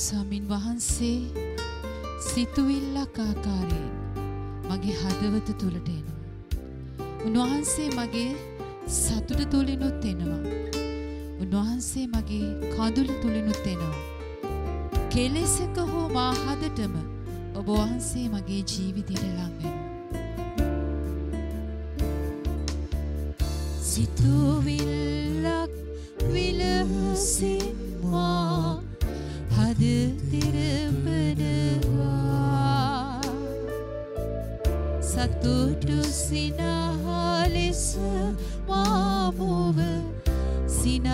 ස්වාමින් වහන්සේ සිතුවිල්ලක් ආකාරයෙන් මගේ හදවත තුළට එනවා. උන්වහන්සේ මගේ සතුට තුළිනුත් එනවා. උන්වහන්සේ මගේ කඳුල තුළිනුත් එනවා. කෙලෙසක හෝ මා හදටම ඔබ වහන්සේ මගේ ජීවිතයට ලං වෙනවා. සිතුවිල්ලක් විලසී දුටු සිනහ ලෙස මාමුව සිනහ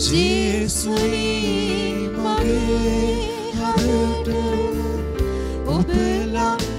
Jesus, bakı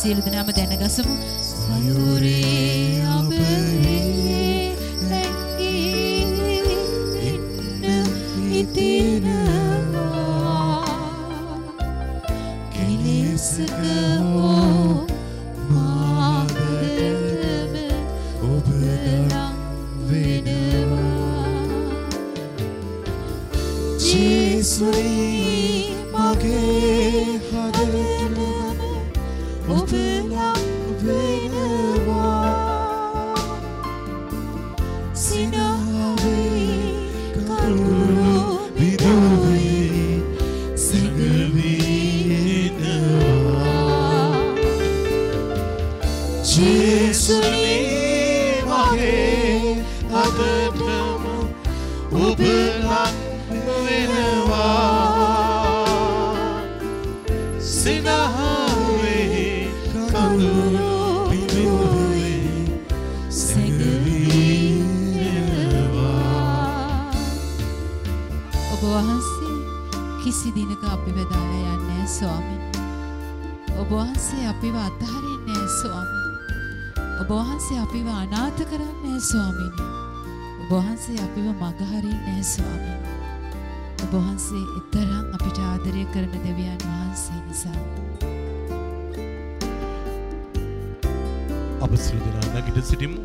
සියලු දෙනාම දැනගසමු. සයුරේ අප සියලු දෙනා නැගිට සිටිමු.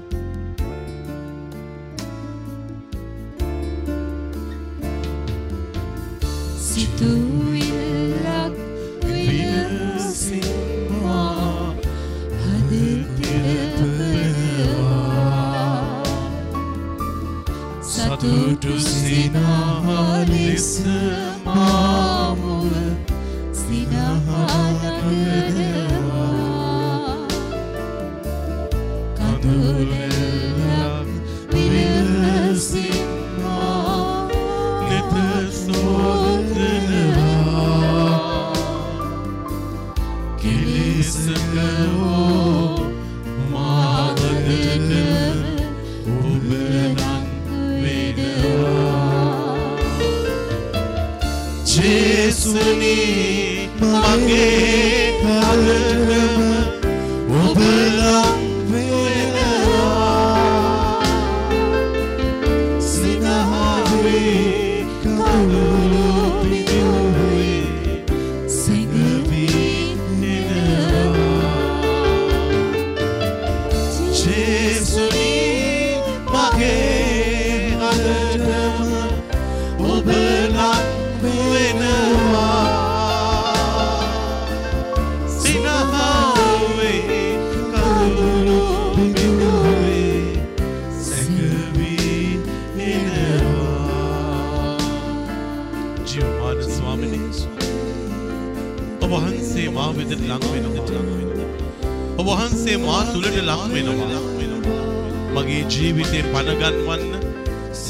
සිතුවිල්ලක් විලසින්වා හදපනවා සතුටු සිනාලෙස ජීවමාන ස්වාමිනී ඔබ වහන්සේ මා වෙතට ලං වෙනවා. ඔබ වහන්සේ මා තුළට ලං වෙනවා. මගේ ජීවිතේ පණගන්වන්න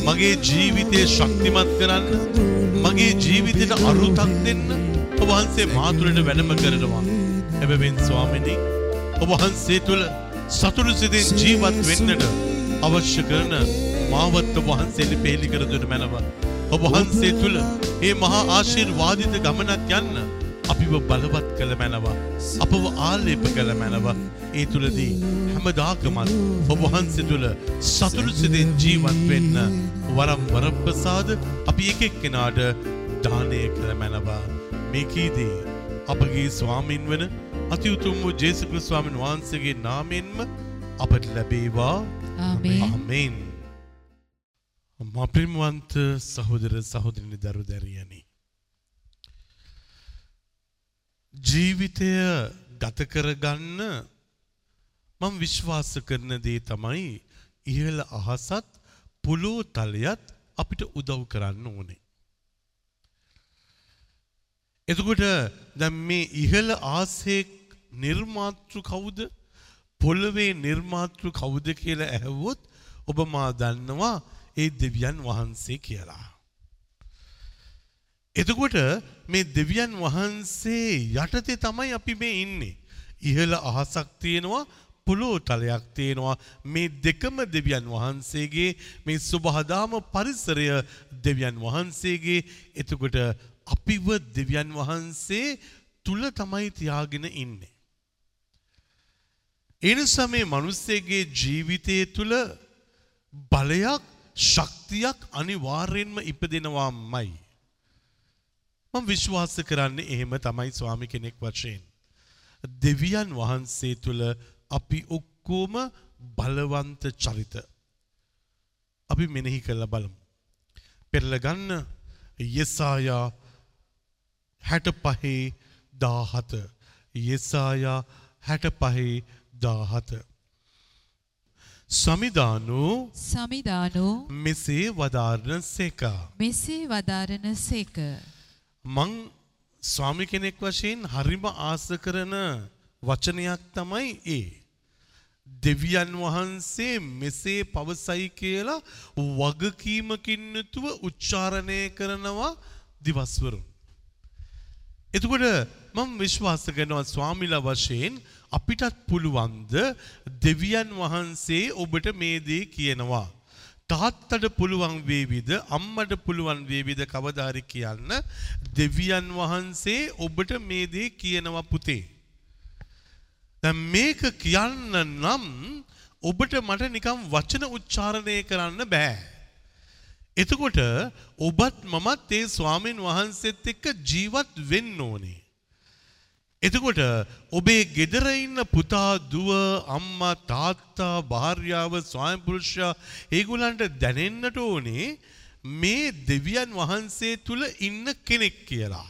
මගේ ජීවිතය ශක්තිමත් කරන්න මගේ ජීවිතයට අරුතක් දෙන්න ඔබ වහන්සේ මා තුළට වැඩම කරනවා. එබැවින් ස්වාමිනී ඔබ වහන්සේ තුළ සතුටු සිතින් ජීවත් වෙන්නට අවශ්‍ය කරන මාවත් ඔබ වහන්සේට පෙහෙලි කර දෙනු මැනව. ඔබ වහන්සේ තුළ ඒ මහා ආශිර්වාදිත ගමනක් යන්න අපිව බලවත් කළ මැනව. අපව ආලේප කළ මැනව. ඒ තුළදී හැමදාකමත් ඔබ වහන්සේ තුළ සතුටු සිතින් ජීවත් වෙන්න වරම් වරප්‍රසාද අපි එකෙක් කෙනාට දානය කළ මැනව. මේකීදී අපගේ ස්වාමින් වන අතිඋතුම් වූ ජේසු ක්‍රිස්තු ස්වාමීන් වහන්සේගේ නාමයෙන්ම අපට ලැබේවා. ආමේන්. ආමේන්. මපිරිමවන්ත සහෝදර සහෝදරනි දරු දැරියනි. ජීවිතය ගත කරගන්න මම විශ්වාස කරන දේ තමයි ඉහළ අහසත් පුලෝ තලයත් අපිට උදව් කරන්න ඕනේ. එතකොට දැන් මේ ඉහළ ආසේ නිර්මාතෘ කවුද පොළවේ නිර්මාතෘ කවුද කියලා ඇහුවොත් ඔබ මා දන්නවා ඒ දෙවියන් වහන්සේ කියලා. එතකොට මේ දෙවියන් වහන්සේ යටතේ තමයි අපි මේ ඉන්නේ. ඉහළ අහසක් තියෙනවා පුලෝ තලයක් තියෙනවා මේ දෙකම දෙවියන් වහන්සේගේ මේ සුබහදාම පරිසරය දෙවියන් වහන්සේගේ එතකොට අපිව දෙවියන් වහන්සේ තුල තමයි තියාගෙන ඉන්නේ. එනිසා මේ මනුස්සයගේ ජීවිතය තුළ බලයක් ශක්තියක් අනිවාර්යෙන්ම ඉපදෙනවාමයි. මම විශ්වාස කරන්නේ එහෙම තමයි ස්වාමි කෙනෙක් වශයෙන්. දෙවියන් වහන්සේ තුල අපි ඔක්කොම බලවන්ත චරිත. අපි මෙනෙහි කරලා බලමු. පෙරල ගන්න යෙසායා 65 17 යෙසායා 65 17 සමිධානු සමිධානු මෙසේ වදාරණ සේක. මෙසේ වදාරණ සේක. මං ස්වාමි කෙනෙක් වශයෙන් හරිම ආස කරන වචනයක් තමයි ඒ. දෙවියන් වහන්සේ මෙසේ පවසයි කියලා වගකීමකින් යුතුව උච්චාරණය කරනවා දිවස්වරුන්. එතකොට මම විශ්වාස කරනවා ස්වාමිලා වශයෙන් අපිටත් පුළුවන්ද දෙවියන් වහන්සේ ඔබට මේ දේ කියනවා. තාත්තට පුළුවන් වේවිද අම්මට පුළුවන් වේවිද කවදාරි කියන්න දෙවියන් වහන්සේ ඔබට මේ දේ කියනවා පුතේ. දැන් මේක කියන්න නම් ඔබට මට නිකම් වචන උච්චාරණය කරන්න බෑ. එතකොට ඔබත් මමත් ඒ ස්වාමීන් වහන්සේත් එක්ක ජීවත් වෙන්න ඕනේ. එතකොට ඔබේ ගෙදර ඉන්න පුතා දුව අම්මා තාත්තා භාර්යාව ස්වාමිපුරුෂයා ඒගොල්ලන්ට දැනෙන්නට ඕනේ මේ දෙවියන් වහන්සේ තුල ඉන්න කෙනෙක් කියලා.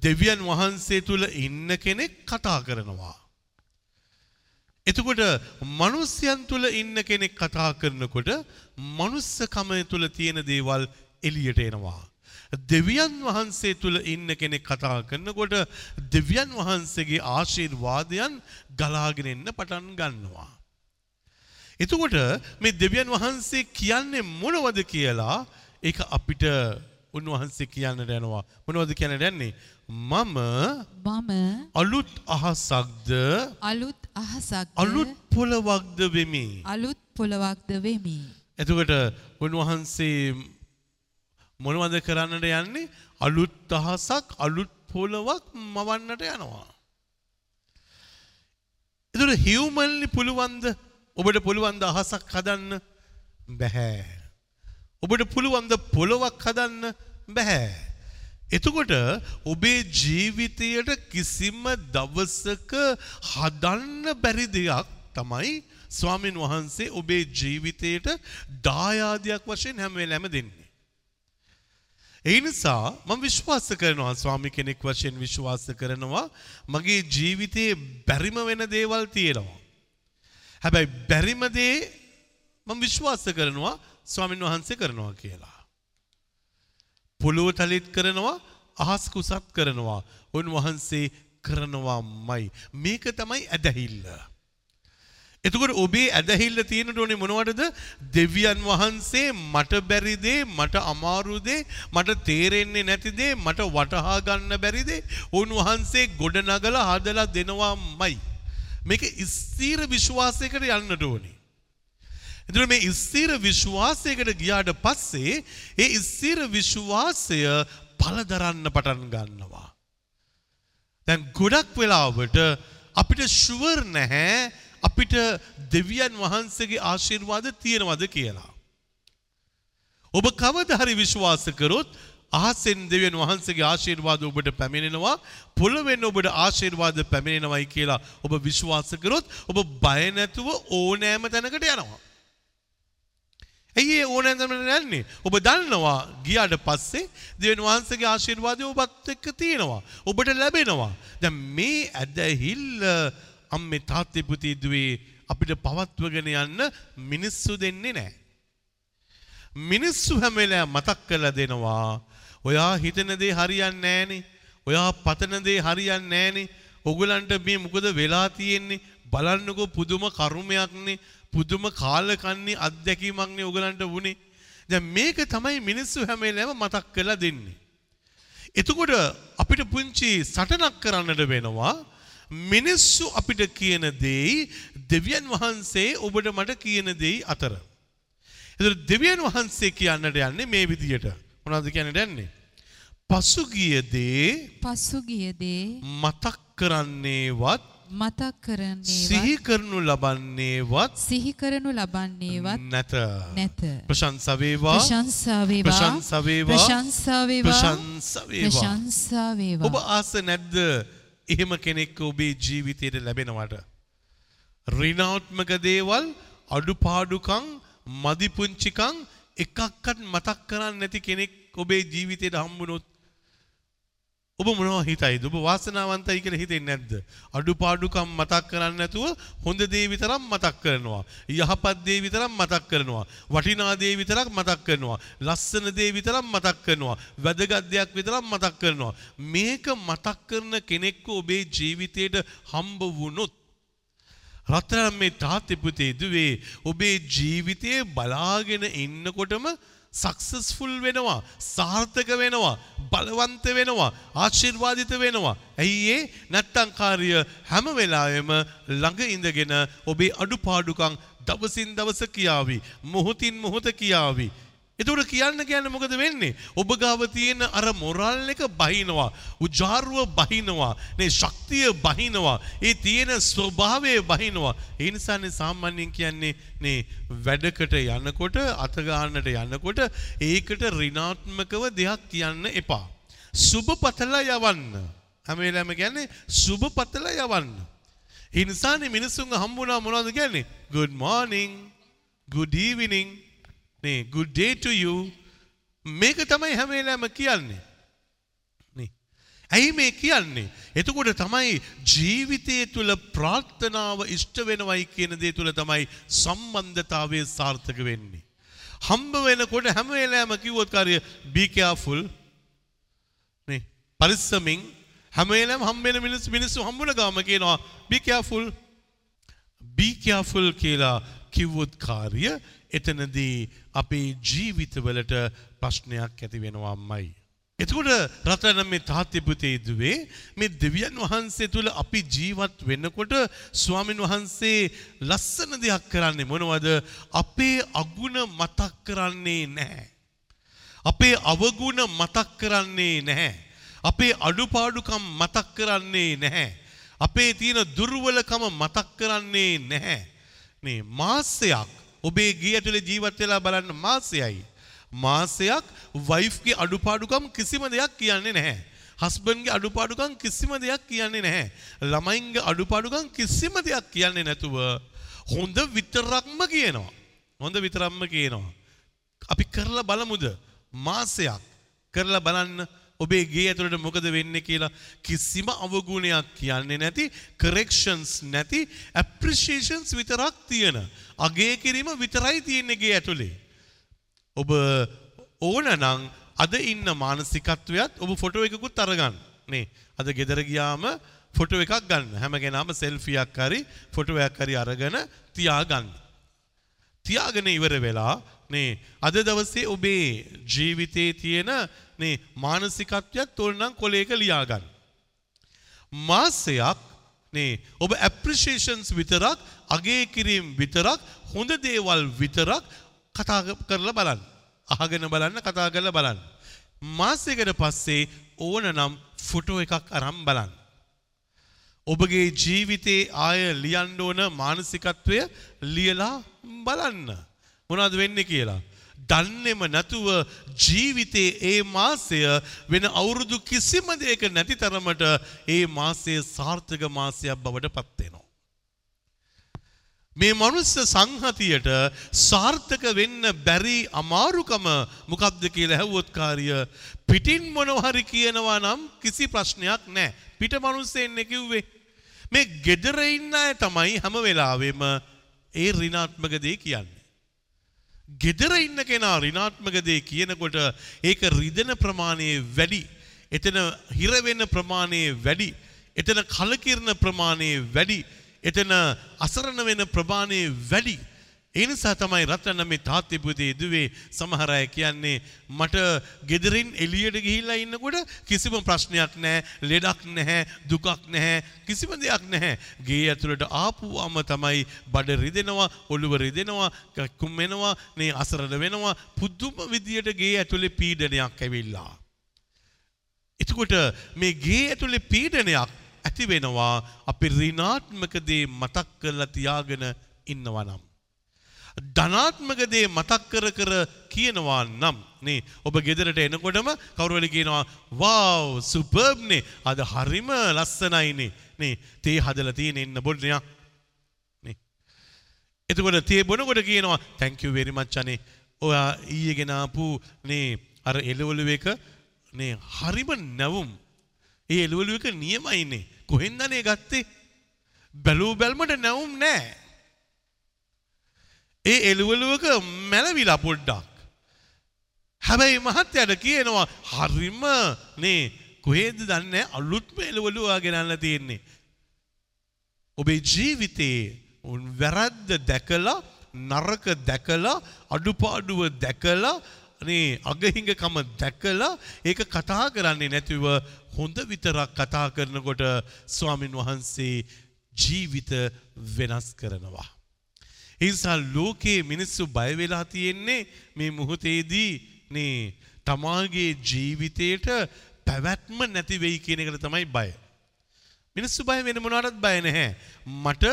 දෙවියන් වහන්සේ තුල ඉන්න කෙනෙක් කතා කරනවා. එතකොට මනුස්්‍යයන් තුළ ඉන්න කෙනෙක් කතා කරනකොට මනුස්සකම තුළ තියෙන දේවල් එලියට එනවා. දෙවියන් වහන්සේ තුළ ඉන්න කෙනෙක් කතා කරනකොට දෙවියන් වහන්සේගේ ආශීර්වාදයන් ගලාගෙන එන්න පටන් ගන්නවා. එතකොට මේ දෙවියන් වහන්සේ කියන්නේ මොනවද කියලා ඒක අපිට උන්වහන්සේ කියන්නට යනවා. මොනවද කියන්නට යන්නේ? මම මම අලුත් අහසක්ද අලුත් අහසක්ද අලුත් පොළවක්ද වෙමි. අලුත් පොළවක්ද වෙමි. එතකොට උන්වහන්සේ මොනවද කරන්නට යන්නේ අලුත් අහසක් අලුත් පොළවක් මවන්නට යනවා. එතුට හිවමල්ලි පුළුවන්ද ඔබට පුළුවන්ද අහසක් හදන්න බැහැ. ඔබට පුළුවන්ද පොළොවක් හදන්න බැහැ. එතකොට ඔබේ ජීවිතයට කිසිම දවසක හදන්න බැරි දෙයක් තමයි ස්වාමීන් වහන්සේ ඔබේ ජීවිතයට දායාදයක් වශයෙන් හැම වෙලෑම දෙන්නේ. ඒ නිසා මම විශ්වාස කරනවා ස්වාමි කෙනෙක් වශයෙන් විශ්වාස කරනවා මගේ ජීවිතයේ බැරිම වෙන දේවල් තියෙනවා. හැබැයි බැරිම දේ මම විශ්වාස කරනවා ස්වාමින් වහන්සේ කරනවා කියලා. පොළොව තලිත් කරනවා අහස් කුසත් කරනවා. උන්වහන්සේ කරනවාමයි. මේක තමයි ඇදහිල්ල. එතකොට ඔබේ ඇදහිල්ල තියෙනට ඕනේ මොනවටද දෙවියන් වහන්සේ මට බැරිදේ මට අමාරුදේ මට තේරෙන්නේ නැතිදේ මට වටහා ගන්න බැරිදේ උන්වහන්සේ ගොඩනගල හදලා දෙනවාමයි. මේක ස්ථීර විශ්වාසයකට යන්නට ඕනේ. එතුර මේ ස්ථීර විශ්වාසයකට ගියාට පස්සේ ඒ ස්ථීර විශ්වාසය පලදරන්න පටන් ගන්නවා. දැන් ගොඩක් වෙලාවට අපිට ශුවර් නැහැ අපිට දෙවියන් වහන්සේගේ ආශිර්වාද තියෙනවද කියලා. ඔබ කවද හරි විශ්වාස කරොත් අහසෙන් දෙවියන් වහන්සේගේ ආශිර්වාද ඔබට පැමිණෙනවා පොළවෙන් ඔබට ආශිර්වාද පැමිණෙනවයි කියලා ඔබ විශ්වාස කරොත් ඔබ බය නැතුව ඕනෑම තැනකට යනවා. ඇයි ඒ ඕනෑම තැනකට යන්නේ? ඔබ දන්නවා ගියාට පස්සේ දෙවියන් වහන්සේගේ ආශිර්වාදය ඔබත් එක්ක තියෙනවා. ඔබට ලැබෙනවා. දැන් මේ ඇදහිල්ල අම්මේ තාත්තේ පුතේ දුවේ අපිට පවත්වගෙන යන්න මිනිස්සු දෙන්නේ නැහැ. මිනිස්සු හැම වෙලාවෙම මතක් කරලා දෙනවා. ඔයා හිතන දේ හරියන්නේ නැහනේ. ඔයා පතන දේ හරියන්නේ නැහනේ. ඔගලන්ට මේ මොකද වෙලා තියෙන්නේ? බලන්නකෝ පුදුම කර්මයක්නේ. පුදුම කාලකන්ණි අත්දැකීමක්නේ ඔගලන්ට වුණේ. දැන් මේක තමයි මිනිස්සු හැම වෙලාවෙම මතක් කරලා දෙන්නේ. එතකොට අපිට පුංචි සටනක් කරන්නට වෙනවා. මිනිස්සු අපිට කියන දෙයි දෙවියන් වහන්සේ ඔබට මට කියන දෙයි අතර. එතකොට දෙවියන් වහන්සේ කියන්නට යන්නේ මේ විදියට. මොනවද කියන්නට යන්නේ? පසුගිය දේ පසුගිය දේ මතක් කරන්නේවත් මතක් කරන්නේවත් සිහි කරනු ලබන්නේවත් සිහි කරනු ලබන්නේවත් නැත. නැත. ප්‍රශංසා වේවා ප්‍රශංසා වේවා. ප්‍රශංසා වේවා ප්‍රශංසා වේවා. ප්‍රශංසා වේවා ඔබ ආස නැද්ද එහෙම කෙනෙක් ඔබේ ජීවිතයට ලැබෙනවට. රිනාත්මක දේවල් අඩුපාඩුකං මදිපුංචිකං එකක්කට මතක් කරන්න නැති කෙනෙක් ඔබේ ජීවිතයට හම්බුනොත් ඔබ මොනවා හිතයිද ඔබ වාසනාවන්තයි කියලා හිතෙන්නේ නැද්ද? අඩුපාඩුකම් මතක් කරන්නේ නැතුව හොඳ දේ විතරක් මතක් කරනවා. යහපත් දේ විතරක් මතක් කරනවා. වටිනා දේ විතරක් මතක් කරනවා. ලස්සන දේ විතරක් මතක් කරනවා. වැදගත් දෙයක් විතරක් මතක් කරනවා. මේක මතක් කරන කෙනෙක්ව ඔබේ ජීවිතයට හම්බ වුණොත් රත්තරන් මේ තාත්තේ පුතේ දුවේ ඔබේ ජීවිතයේ බලාගෙන ඉන්නකොටම සක්සස්ෆුල් වෙනවා සාර්ථක වෙනවා බලවන්ත වෙනවා ආශිර්වාදිත වෙනවා. ඇයි ඒ නැත්තම් කාර්ය හැම වෙලාවෙම ළඟ ඉඳගෙන ඔබේ අඩුපාඩුකම් දවසින් දවස කියාවි මොහොතින් මොහොත කියාවි. එතකොට කියන්න කියන්න මොකද වෙන්නේ? ඔබ ගාව තියෙන අර මොරල් එක බහිනවා. උජාරුව බහිනවා. නේ ශක්තිය බහිනවා. ඒ තියෙන ස්වභාවය බහිනවා. ඒ නිසානේ සාමාන්‍යයෙන් කියන්නේ නේ වැඩකට යනකොට අත ගන්නට යනකොට ඒකට ඍණාත්මකව දෙයක් කියන්න එපා. සුබපතලා යවන්න. හැම වෙලාවෙම කියන්නේ සුබපතලා යවන්න. ඒ නිසානේ මිනිසුන් හම්බුණා මොනවද කියන්නේ? good morning, good evening නේ good day to you. මේක තමයි හැම වෙලාවෙම කියන්නේ. නේ. ඇයි මේ කියන්නේ? එතකොට තමයි ජීවිතය තුළ ප්‍රාර්ථනාව ඉෂ්ට වෙනවයි කියන දේ තුළ තමයි සම්බන්ධතාවය සාර්ථක වෙන්නේ. හම්බ වෙනකොට හැම වෙලාවෙම කිව්වොත් කාර්ය be careful. නේ. පරිස්සමින් හැම වෙලාවෙම හම්බ වෙන මිනිස්සු මිනිස්සු හම්බුන ගාම කියනවා be careful. be careful කියලා කිව්වොත් කාර්ය එතනදී අපේ ජීවිතවලට ප්‍රශ්නයක් ඇති වෙනවාමයි. එතකොට රටන මේ තාත්‍යපුතේ දුවේ මේ දෙවියන් වහන්සේ තුළ අපි ජීවත් වෙන්නකොට ස්වාමින් වහන්සේ ලස්සන දෙයක් කරන්නේ මොනවද අපේ අගුණ මතක් කරන්නේ නැහැ. අපේ අවගුණ මතක් කරන්නේ නැහැ. අපේ අඩුපාඩුකම් මතක් කරන්නේ නැහැ. අපේ තියෙන දුර්වලකම මතක් කරන්නේ නැහැ. මේ මාසයක් ඔබේ ගේ ඇතුලේ ජීවත් වෙලා බලන්න මාසයයි. මාසයක් වයිෆ්ගේ අඩුපාඩුකම් කිසිම දෙයක් කියන්නේ නැහැ. හස්බන්ගේ අඩුපාඩුකම් කිසිම දෙයක් කියන්නේ නැහැ. ළමයින්ගේ අඩුපාඩුකම් කිසිම දෙයක් කියන්නේ නැතුව හොඳ විතරක්ම කියනවා. හොඳ විතරක්ම කියනවා. අපි කරලා බලමුද මාසයක් කරලා බලන්න ඔබේ ගේ ඇතුළට මොකද වෙන්නේ කියලා කිසිම අවගුණයක් කියන්නේ නැති කරෙක්ෂන්ස් නැති ඇප්‍රිසිේෂන්ස් විතරක් තියෙන අගේ කිරීම විතරයි තියෙන්නේ ගේ ඇතුළේ. ඔබ ඕන නම් අද ඉන්න මානසිකත්වයත් ඔබ ෆොටෝ එකකුත් අරගන්න. නේ අද ගෙදර ගියාම ෆොටෝ එකක් ගන්න. හැම කෙනාම සෙල්ෆියක් හරි ෆොටෝ එකක් හරි අරගෙන තියාගන්න. තියාගෙන ඉවර වෙලා නේ අද දවසේ ඔබේ ජීවිතයේ තියෙන නේ මානසිකත්වයක් තොල්නම් කොලේක ලියාගන්න. මාසයක් නේ ඔබ ඇප්‍රිසිේෂන්ස් විතරක් අගේ කිරීම් විතරක් හොඳ දේවල් විතරක් කතා කරලා බලන්න. අහගෙන බලන්න කතා කරලා බලන්න. මාසයකට පස්සේ ඕන නම් ෆොටෝ එකක් අරම් බලන්න. ඔබගේ ජීවිතේ ආය ලියන්න ඕන මානසිකත්වය ලියලා බලන්න. මොනවද වෙන්නේ කියලා. දන්නෙම නැතුව ජීවිතේ ඒ මාසය වෙන අවුරුදු කිසිම දෙයක නැති තරමට ඒ මාසය සාර්ථක මාසයක් බවට පත් වෙනවා. මේ මනුස්ස සංහතියට සාර්ථක වෙන්න බැරි අමාරුකම මොකක්ද කියලා ඇහුවොත් කාර්ය පිටින් මොනවා හරි කියනවා නම් කිසි ප්‍රශ්නයක් නැහැ. පිට මනුස්සෙන් කිව්වේ මේ ගෙදර ඉන්න අය තමයි හැම වෙලාවෙම ඒ ඍණාත්මක දේ කියන්නේ. ගෙදර ඉන්න කෙනා ඍණාත්මක දේ කියනකොට ඒක රිදෙන ප්‍රමාණය වැඩි. එතන හිර වෙන ප්‍රමාණය වැඩි. එතන කලකිරණ ප්‍රමාණය වැඩි. එතන අසරණ වෙන ප්‍රමාණය වැඩි. ඒ නිසා තමයි රත්න මේ තාත්තේ පුතේ දුවේ සමහර අය කියන්නේ මට ගෙදරින් එළියට ගිහිල්ලා ඉන්නකොට කිසිම ප්‍රශ්නයක් නැහැ, ලෙඩක් නැහැ, දුකක් නැහැ, කිසිම දෙයක් නැහැ. ගේ ඇතුළට ආපුවම තමයි බඩ රිදෙනවා, ඔළුව රිදෙනවා, කුම් වෙනවා, නේ අසරණ වෙනවා. පුදුම විදියට ගේ ඇතුලේ පීඩනයක් ඇවිල්ලා. එතකොට මේ ගේ ඇතුලේ පීඩනයක් ඇති වෙනවා අපි ඍණාත්මක දේ මතක් කරලා තියාගෙන ඉන්නවා නම්. ධනාත්මක දේ මතක් කර කර කියනවා නම් නේ ඔබ ගෙදරට එනකොටම කවුරු හරි කියනවා wow superb නේ. අද හරිම ලස්සනයිනේ නේ. තේ හදලා තියෙන ඉන්න බොන්න යා නේ. එතකොට තේ බොනකොට කියනවා thank you very much අනේ. ඔයා ඊයේ ගෙන ආපු නේ අර එළවලු එක නේ හරිම නැවුම්. ඒ එළවලු එක නියමයිනේ කොහෙන්ද අනේ ගත්තේ? බැලූ බැල්මට නැවුම් නෑ. ඒ එළුවලුවක මැලවිලා පොඩ්ඩක්. හැබැයි මහත්තයට කියනවා හරිම නේ කොහේද දන්න අලුත්ම එළුවලුවා ගෙනල්ල තියෙන්නේ. ඔබේ ජීවිතයේ උන් වැරද්ද දැකලා නරක දැකලා අඩුපාඩුව දැකලා නේ අගහිඟකම දැකලා ඒක කතා කරන්නේ නැතිව හොඳ විතරක් කතා කරනකොට ස්වාමින් වහන්සේ ජීවිත වෙනස් කරනවා. එනිසා ලෝකයේ මිනිස්සු බය වෙලා තියෙන්නේ මේ මොහොතේදී නේ තමාගේ ජීවිතයට පැවැත්ම නැති වෙයි කියන එකට තමයි බය. මිනිස්සු බය වෙන මොනවටත් බය නැහැ. මට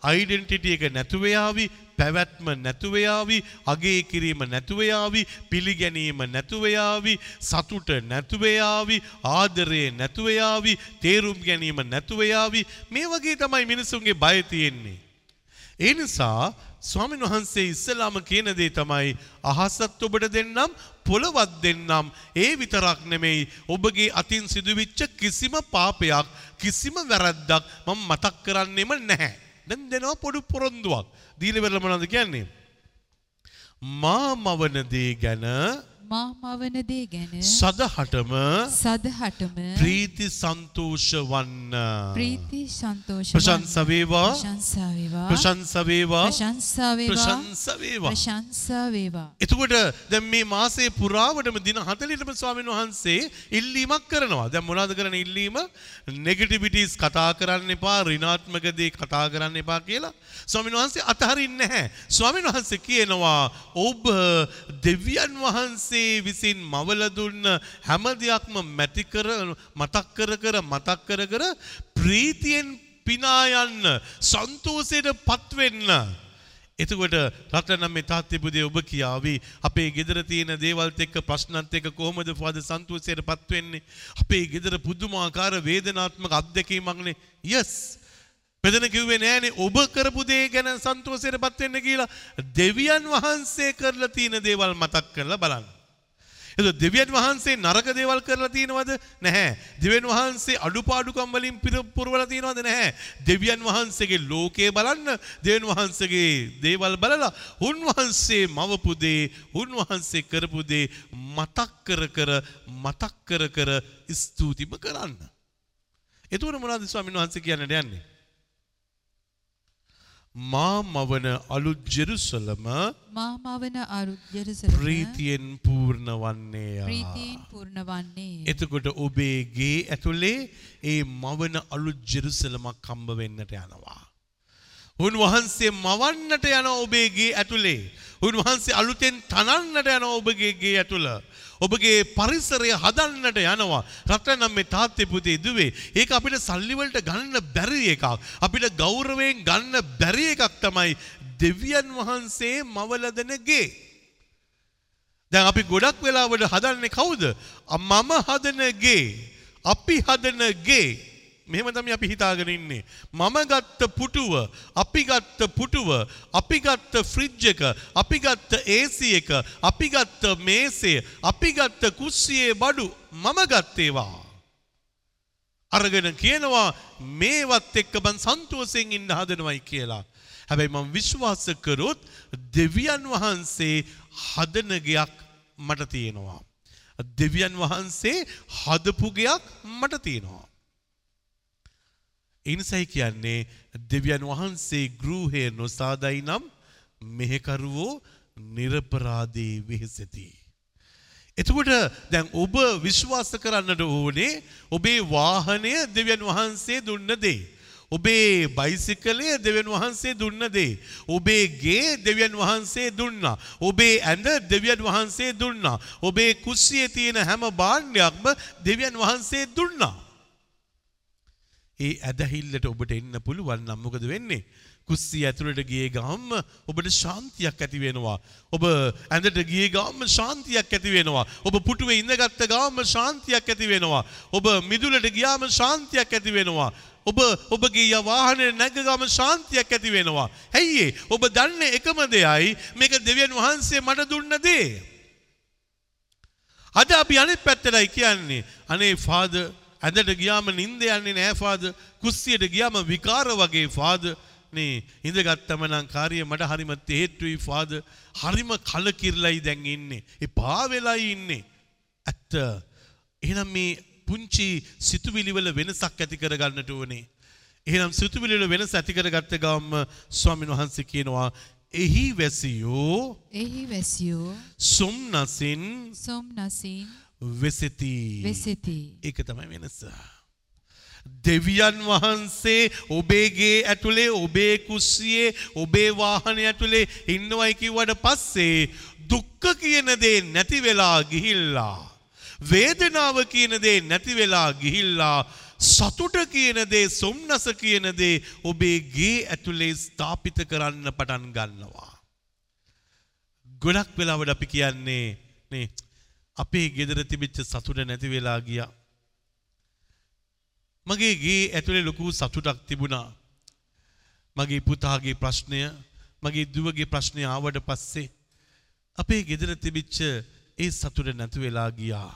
ඩෙන්ටිටි එක නැතුව යාවි, පැවැත්ම නැතුව යාවි, අගේ කිරීම නැතුව යාවි, පිළිගැනීම නැතුව යාවි, සතුට නැතුව යාවි, ආදරය නැතුව යාවි, තේරුම් ගැනීම නැතුව යාවි. මේ වගේ තමයි මිනිසුන්ගේ බය තියෙන්නේ. ඒ නිසා ස්වාමීන් වහන්සේ ඉස්සලාම කියන දේ තමයි අහසත් ඔබට දෙන්නම් පොළවත් දෙන්නම් ඒ විතරක් නෙමෙයි ඔබගේ අතින් සිදුවිච්ච කිසිම පාපයක් කිසිම වැරද්දක් මම මතක් කරන්නෙම නැහැ. දැන් දෙනවා පොඩු පොරොන්දුවක්. දීලා වෙරළ මොනවද කියන්නේ? මා මවන දේ ගැන මා මවන දේ ගැන සදහටම සදහටම ප්‍රීති සන්තෝෂ වන්න. ප්‍රීති සන්තෝෂ ප්‍රශංස වේවා ප්‍රශංසා වේවා ප්‍රශංස වේවා ප්‍රශංසා වේවා ප්‍රශංස වේවා. ප්‍රශංසා වේවා එතකොට දැන් මේ මාසයේ පුරාවටම දින 40ටම ස්වාමීන් වහන්සේ ඉල්ලීමක් කරනවා. දැන් මොනවද කරන ඉල්ලීම? නෙගටිවිටිස් කතා කරන්න එපා, ඍණාත්මක දේ කතා කරන්න එපා කියලා. ස්වාමීන් වහන්සේ අතහරින්නේ නැහැ. ස්වාමීන් වහන්සේ කියනවා ඔබ දෙවියන් වහන්සේ විසින් මවල දුන්න හැම දෙයක්ම මැති කර මතක් කර කර මතක් කර කර ප්‍රීතියෙන් පිනා යන්න, සන්තෝෂයට පත්වෙන්න. එතකොට රටනම් මේ තාත්තිපුදේ ඔබ කියාවි අපේ ගෙදර තියෙන දේවල්ත් එක්ක ප්‍රශ්නත් එක්ක කොහොමද ෆාද සන්තෝෂයටපත් වෙන්නේ? අපේ ගෙදර පුදුමාකාර වේදනාත්මක අත්දැකීමක්නේ යස් පෙදෙන කිව්වේ නෑනේ ඔබ කරපු දේ ගැන සන්තෝෂයටපත් වෙන්න කියලා දෙවියන් වහන්සේ කරලා තියෙන දේවල් මතක් කරලා බලන්න. එතකොට දෙවියන් වහන්සේ නරක දේවල් කරලා තියෙනවද? නැහැ. දෙවියන් වහන්සේ අඩුපාඩුකම් වලින් පුරවලා තියෙනවද? නැහැ. දෙවියන් වහන්සේගේ ලෝකය බලන්න, දෙවියන් වහන්සේගේ දේවල් බලලා උන්වහන්සේ මවපු දේ, උන්වහන්සේ කරපු දේ මතක් කර කර මතක් කර කර ස්තුතිම කරන්න. එතකොට මොනවද ස්වාමීන් වහන්සේ කියන්නට යන්නේ? මා මවන අලුත් ජෙරුසලම මා මවන අරුත් ජෙරුසලම ප්‍රීතියෙන් පූර්ණ වන්නේය. ප්‍රීතියෙන් පූර්ණ වන්නේ එතකොට ඔබේ ගේ ඇතුලේ ඒ මවන අලුත් ජෙරුසලමක් හම්බ වෙන්නට යනවා. උන්වහන්සේ මවන්නට යන ඔබේ ගේ ඇතුලේ. උන්වහන්සේ අලුතෙන් තනන්නට යන ඔබගේ ගේ ඇතුළ. ඔබගේ පරිසරය හදන්නට යනවා. රත්නම් මේ තාත්තේ පුතේ දුවේ. ඒක අපිට සල්ලි වලට ගන්න බැරි එකක්. අපිට ගෞරවයෙන් ගන්න බැරි එකක් තමයි දෙවියන් වහන්සේ මවල දෙන ගේ. දැන් අපි ගොඩක් වෙලාවට හදන්නේ කවුද? මම හදන ගේ. අපි හදන ගේ. මෙහෙම තමයි අපි හිතාගෙන ඉන්නේ. මම ගත්ත පුටුව, අපි ගත්ත පුටුව, අපි ගත්ත ෆ්‍රිජ් එක, අපි ගත්ත AC එක, අපි ගත්ත මේසය, අපි ගත්ත කුස්සියේ බඩු මම ගත්තේවා. අරගෙන කියනවා මේවත් එක්ක මං සන්තෝෂයෙන් ඉන්න හදනවයි කියලා. හැබැයි මම විශ්වාස කරොත් දෙවියන් වහන්සේ හදන ගයක් මට තියෙනවා. දෙවියන් වහන්සේ හදපු ගයක් මට තියෙනවා. ඉනිසයි කියන්නේ දෙවියන් වහන්සේ ගෘහය නොසාදයි නම් මෙහෙකරුවෝ නිරපරාදී වෙහෙසති. එතකොට දැන් ඔබ විශ්වාස කරන්නට ඕනේ ඔබේ වාහනය දෙවියන් වහන්සේ දුන්න දේ. ඔබේ බයිසිකලය දෙවන් වහන්සේ දුන්න දේ. ඔබේ ගේ දෙවියන් වහන්සේ දුන්නා. ඔබේ ඇඳ දෙවියන් වහන්සේ දුන්නා. ඔබේ කුස්සියේ තියෙන හැම භාණ්ඩයක්ම දෙවියන් වහන්සේ දුන්නා. ඒ ඇදහිල්ලට ඔබට එන්න පුළුවන් නම් මොකද වෙන්නේ? කුස්සිය ඇතුළට ගියේ ගාම ඔබට ශාන්තියක් ඇති වෙනවා. ඔබ ඇඳට ගියේ ගාම ශාන්තියක් ඇති වෙනවා. ඔබ පුටුවේ ඉඳගත්ත ගාම ශාන්තියක් ඇති වෙනවා. ඔබ මිදුලට ගියාම ශාන්තියක් ඇති වෙනවා. ඔබ ඔබගේ ය වාහනේ නැග ගාම ශාන්තියක් ඇති වෙනවා. ඇයි ඒ? ඔබ දන්නේ එකම දෙයයි මේක දෙවියන් වහන්සේ මට දුන්න දේ. අද අපි අනිත් පැත්තටයි කියන්නේ අනේ ෆාදර් ඇඳට ගියාම නින්ද යන්නේ නෑ ෆාදර්. කුස්සියට ගියාම විකාර වගේ ෆාදර්. නේ ඉඳගත්තම නම් කාර්යය මට හරිම තේට්ටුයි ෆාදර්. හරිම කලකිරලයි දැන් ඉන්නේ. එපා වෙලයි ඉන්නේ. ඇත්ත. එහෙනම් මේ පුංචි සිතුවිලි වල වෙනසක් ඇති කරගන්නට ඕනේ. එහෙනම් සිතුවිලි වල වෙනස ඇති කරගත්ත ගමන් ස්වාමීන් වහන්සේ කියනවා එහි වැසියෝ එහි වැසියෝ සුම්නසින් සොම්නසින් වෙසෙති. වෙසෙති. ඒක තමයි වෙනස. දෙවියන් වහන්සේ ඔබේගේ ඇතුළේ ඔබේ කුස්සියේ ඔබේ වාහනය ඇතුළේ ඉන්නවයි කිව්වට පස්සේ දුක්ඛ කියන දේ නැති වෙලා ගිහිල්ලා වේදනාව කියන දේ නැති වෙලා ගිහිල්ලා සතුට කියන දේ සොම්නස කියන දේ ඔබේ ගේ ඇතුළේ ස්ථාපිත කරන්න පටන් ගන්නවා. ගොඩක් වෙලාවට අපි කියන්නේ නේ අපේ ගෙදර තිබිච්ච සතුට නැති වෙලා ගියා. මගේ ගේ ඇතුලේ ලොකු සතුටක් තිබුණා. මගේ පුතාගේ ප්‍රශ්නය මගේ දුවගේ ප්‍රශ්නය ආවට පස්සේ අපේ ගෙදර තිබිච්ච ඒ සතුට නැති වෙලා ගියා.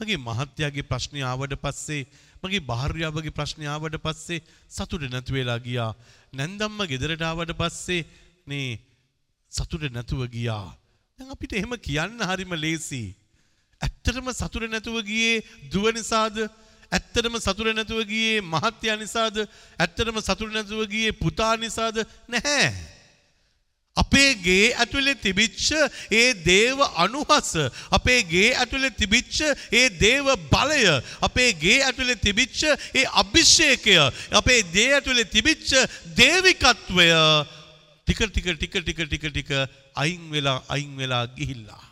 මගේ මහත්යාගේ ප්‍රශ්නය ආවට පස්සේ මගේ භාර්යාවගේ ප්‍රශ්නය ආවට පස්සේ සතුට නැති වෙලා ගියා. නැන්දම්ම ගෙදරට ආවට පස්සේ නේ සතුට නැතුව ගියා. දැන් අපිට එහෙම කියන්න හරිම ලේසි. ඇත්තටම සතුට නැතුව ගියේ දුව නිසාද? ඇත්තටම සතුට නැතුව ගියේ මහත්යා නිසාද? ඇත්තටම සතුට නැතුව ගියේ පුතා නිසාද? නැහැ. අපේ ගේ ඇතුලේ තිබිච්ච ඒ දේව අනුහස අපේ ගේ ඇතුලේ තිබිච්ච ඒ දේව බලය අපේ ගේ ඇතුලේ තිබිච්ච ඒ අභිෂේකය අපේ දේ ඇතුලේ තිබිච්ච දේවිකත්වය ටික ටික ටික ටික ටික ටික අයින් වෙලා අයින් වෙලා ගිහිල්ලා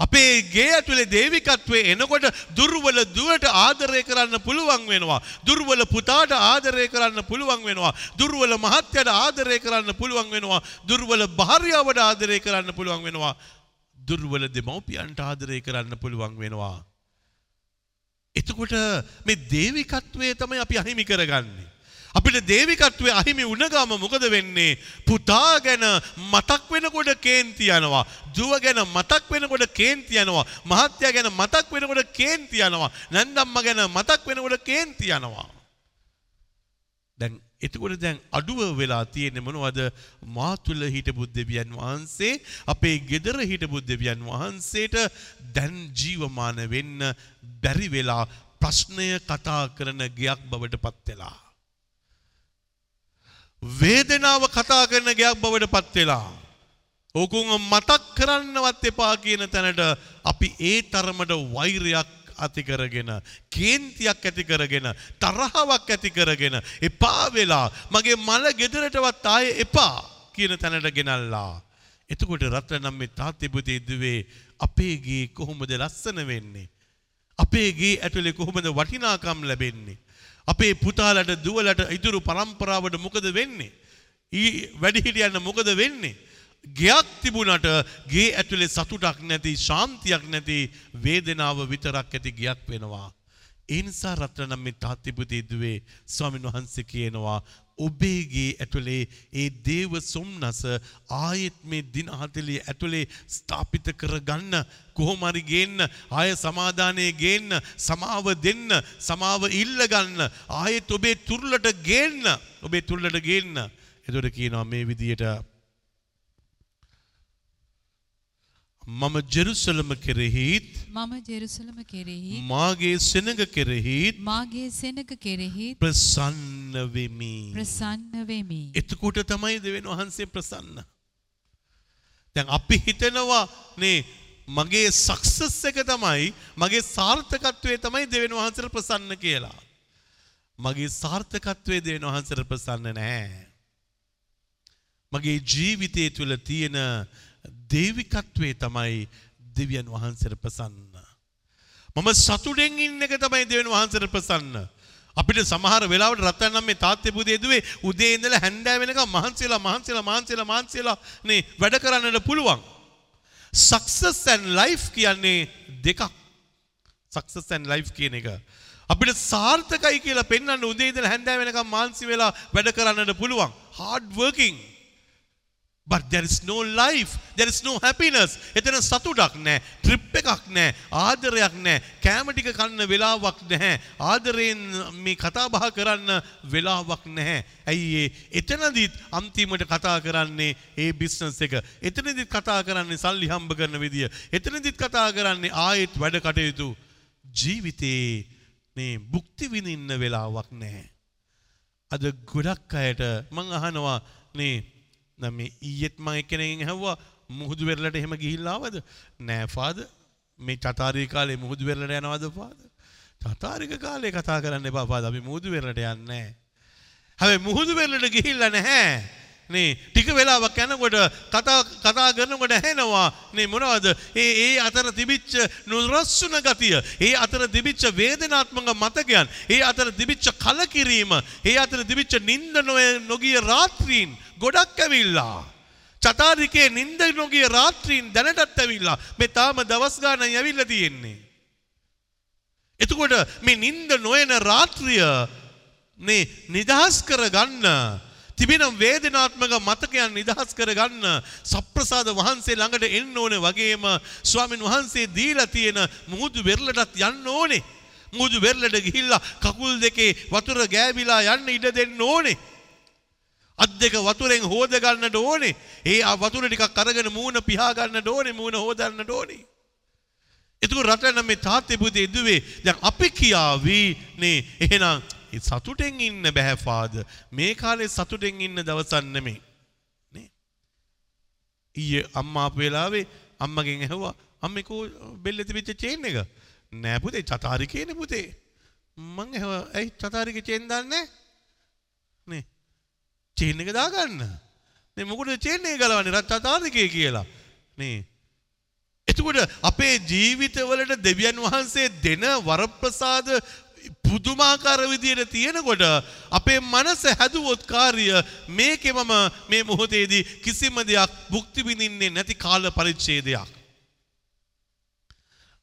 අපේ ගේ ඇතුලේ දේවිකත්වයේ එනකොට දුර්වල දුවට ආදරය කරන්න පුළුවන් වෙනවා. දුර්වල පුතාට ආදරය කරන්න පුළුවන් වෙනවා. දුර්වල මහත්යට ආදරය කරන්න පුළුවන් වෙනවා. දුර්වල භාර්යාවට ආදරය කරන්න පුළුවන් වෙනවා. දුර්වල දෙමව්පියන්ට ආදරය කරන්න පුළුවන් වෙනවා. එතකොට මේ දේවිකත්වය තමයි අපි අහිමි කරගන්නේ. අපිට දේවිකත්වය අහිමි උනගාම මොකද වෙන්නේ? පුතා ගැන මතක් වෙනකොට කේන්ති යනවා. දුව ගැන මතක් වෙනකොට කේන්ති යනවා. මහත්යා ගැන මතක් වෙනකොට කේන්ති යනවා. නැන්දම්ම ගැන මතක් වෙනකොට කේන්ති යනවා. දැන් එතකොට දැන් අඩුව වෙලා තියෙන්නේ මොනවද? මා තුල හිටපු දෙවියන් වහන්සේ අපේ ගෙදර හිටපු දෙවියන් වහන්සේට දැන් ජීවමාන වෙන්න බැරි වෙලා ප්‍රශ්නය කතා කරන ගයක් බවට පත් වෙලා. වේදනාව කතා කරන ගයක් බවට පත් වෙලා. ඕකුන් මතක් කරන්නවත් එපා කියන තැනට අපි ඒ තරමට වෛරයක් ඇති කරගෙන කේන්තියක් ඇති කරගෙන තරහාවක් ඇති කරගෙන එපා වෙලා මගේ මල ගෙදරටවත් ආයේ එපා කියන තැනට ගෙනල්ලා. එතකොට රත්නම් මේ තාත්තේ පුතේ දුවේ අපේ ගේ කොහොමද ලස්සන වෙන්නේ? අපේ ගේ ඇතුලේ කොහොමද වටිනාකම් ලැබෙන්නේ? අපේ පුතාලට දුවලට ඉතුරු පරම්පරාවට මොකද වෙන්නේ? ඊ වැඩිහිටියන්න මොකද වෙන්නේ? ගෙයක් තිබුණට ගේ ඇතුලේ සතුටක් නැති ශාන්තියක් නැති වේදනාව විතරක් ඇති ගෙයක් වෙනවා. ඒ නිසා රත්නනම් මේ තාත්තිපුතේ දුවේ ස්වාමීන් වහන්සේ කියනවා ඔබේගේ ඇතුලේ ඒ දේව සොම්නස ආයෙත් මේ දින 40 ඇතුලේ ස්ථාපිත කරගන්න කොහොම හරි ගේන්න ආය සමාදානයේ ගේන්න සමාව දෙන්න සමාව ඉල්ල ගන්න ආයෙත් ඔබේ තුරුලට ගේන්න ඔබේ තුරුලට ගේන්න. එතකොට කියනවා මේ විදියට මම ජෙරුසලම කෙරෙහිත් මම ජෙරුසලම කෙරෙහි මාගේ සෙනඟ කෙරෙහිත් මාගේ සෙනග කෙරෙහි ප්‍රසන්න වෙමි. ප්‍රසන්න වෙමි. එතකොට තමයි දෙවියන් වහන්සේ ප්‍රසන්න. දැන් අපි හිතනවා නේ මගේ සක්සස් එක තමයි මගේ සාර්ථකත්වය තමයි දෙවියන් වහන්සේට ප්‍රසන්න කියලා. මගේ සාර්ථකත්වයේ දෙවියන් වහන්සේට ප්‍රසන්න නැහැ. මගේ ජීවිතය තුළ තියෙන දේවිකත්වයේ තමයි දෙවියන් වහන්සේට ප්‍රසන්න. මම සතුටෙන් ඉන්න එක තමයි දෙවියන් වහන්සේට ප්‍රසන්න. අපිට සමහර වෙලාවට රත්තරන් නම් මේ තාත්තේ පුතේ දුවේ උදේ ඉඳලා හැන්දෑ වෙනකම් මහන්සිලා මහන්සිලා මහන්සිලා මහන්සිලා නේ වැඩ කරන්නට පුළුවන්. සක්සස් and life කියන්නේ දෙකක්. සක්සස් and life කියන එක. අපිට සාර්ථකයි කියලා පෙන්වන්න උදේ ඉඳලා හැන්දෑ වෙනකම් මාන්සි වෙලා වැඩ කරන්නට පුළුවන්. hard working. But there is no life. There is no happiness. එතන සතුටක් නැහැ. ට්‍රිප් එකක් නැහැ. ආදරයක් නැහැ. කෑම ටික කන්න වෙලාවක් නැහැ. ආදරයෙන් මේ කතා බහ කරන්න වෙලාවක් නැහැ. ඇයි ඒ එතනදිත් අන්තිමට කතා කරන්නේ ඒ බිස්නස් එක. එතනදිත් කතා කරන්නේ සල්ලි හම්බ කරන විදිය. එතනදිත් කතා කරන්නේ ආයෙත් වැඩ කටයුතු. ජීවිතේ මේ භුක්ති විඳින්න වෙලාවක් නැහැ. අද ගොඩක් අයට මං අහනවා නේ දැන් මේ ඊයේත් මම එක්කෙනෙක්ගෙන් ඇහුවා මුහුදු වෙරළට එහෙම ගිහිල්ලා ආවද? නෑ ෆාද. මේ චතාරික කාලේ මුහුදු වෙරළට යනවද ෆාද? චතාරික කාලේ කතා කරන්න එපා ෆාද. අපි මුහුදු වෙරළට යන්නේ නෑ. හැබැයි මුහුදු වෙරළට ගිහිල්ලා නැහැ. නේ ටික වෙලාවක් යනකොට කතා කතා කරනකොට ඇහෙනවා නේ මොනවද? ඒ ඒ අතර තිබිච්ච නුරස්සුන ගතිය ඒ අතර තිබිච්ච වේදනාත්මක මතකයන් ඒ අතර තිබිච්ච කලකිරීම ඒ අතර තිබිච්ච නිින්ද නොගිය රාත්‍රීන් ගොඩක් ඇවිල්ලා. චතාරිකේ නිින්ද නොගිය රාත්‍රීන් දැනටත් ඇවිල්ලා. මේ තාම දවස් ගානක් ඇවිල්ලා තියෙන්නේ. එතකොට මේ නිින්ද නොයන රාත්‍රිය නේ නිදහස් කරගන්න තිබෙන වේදනාත්මක මතකයන් නිදහස් කරගන්න සප්‍රසාද වහන්සේ ළඟට එන්න ඕනේ වගේම ස්වාමින් වහන්සේ දීලා තියෙන මුහුදු වෙරළටත් යන්න ඕනේ. මුහුදු වෙරළට ගිහිල්ලා කකුල් දෙකේ වතුර ගෑවිලා යන්න ඉඩ දෙන්න ඕනේ. අත් දෙක වතුරෙන් හෝද ගන්නට ඕනේ. ඒ වතුර ටිකක් අරගෙන මූණ පිහා ගන්නට ඕනේ. මූණ හොදන්නට ඕනේ. එතකොට රටන මේ තාත්තේ පුතේ ඉදුවේ දැන් අපි කියාවි නේ එහෙනම් සතුටෙන් ඉන්න බෑ ෆාද මේ කාලේ සතුටෙන් ඉන්න දවසක් නෙමෙයි. නේ? ඊයේ අම්මා ආපු වෙලාවේ අම්මගෙන් ඇහුවා අම්මේ කෝ බෙල්ලේ තිබිච්ච චේන් එක? නෑ පුතේ චතාරිකේනේ පුතේ. මං ඇහුවා ඇයි චතාරිකේ චේන් දාන්නේ? නේ? චේන් එක දාගන්න. නේ මොකටද චේන් එක ගලවන්නේ? රත් චතාරිකේ කියලා. නේ? එතකොට අපේ ජීවිතවලට දෙවියන් වහන්සේ දෙන වරප්‍රසාද පුදුමාකාර විදියට තියෙනකොට අපේ මනස හැදුවොත් කාර්ය මේකේ මම මේ මොහොතේදී කිසිම දෙයක් භුක්ති විඳින්නේ නැති කාල පරිච්ඡේදයක්.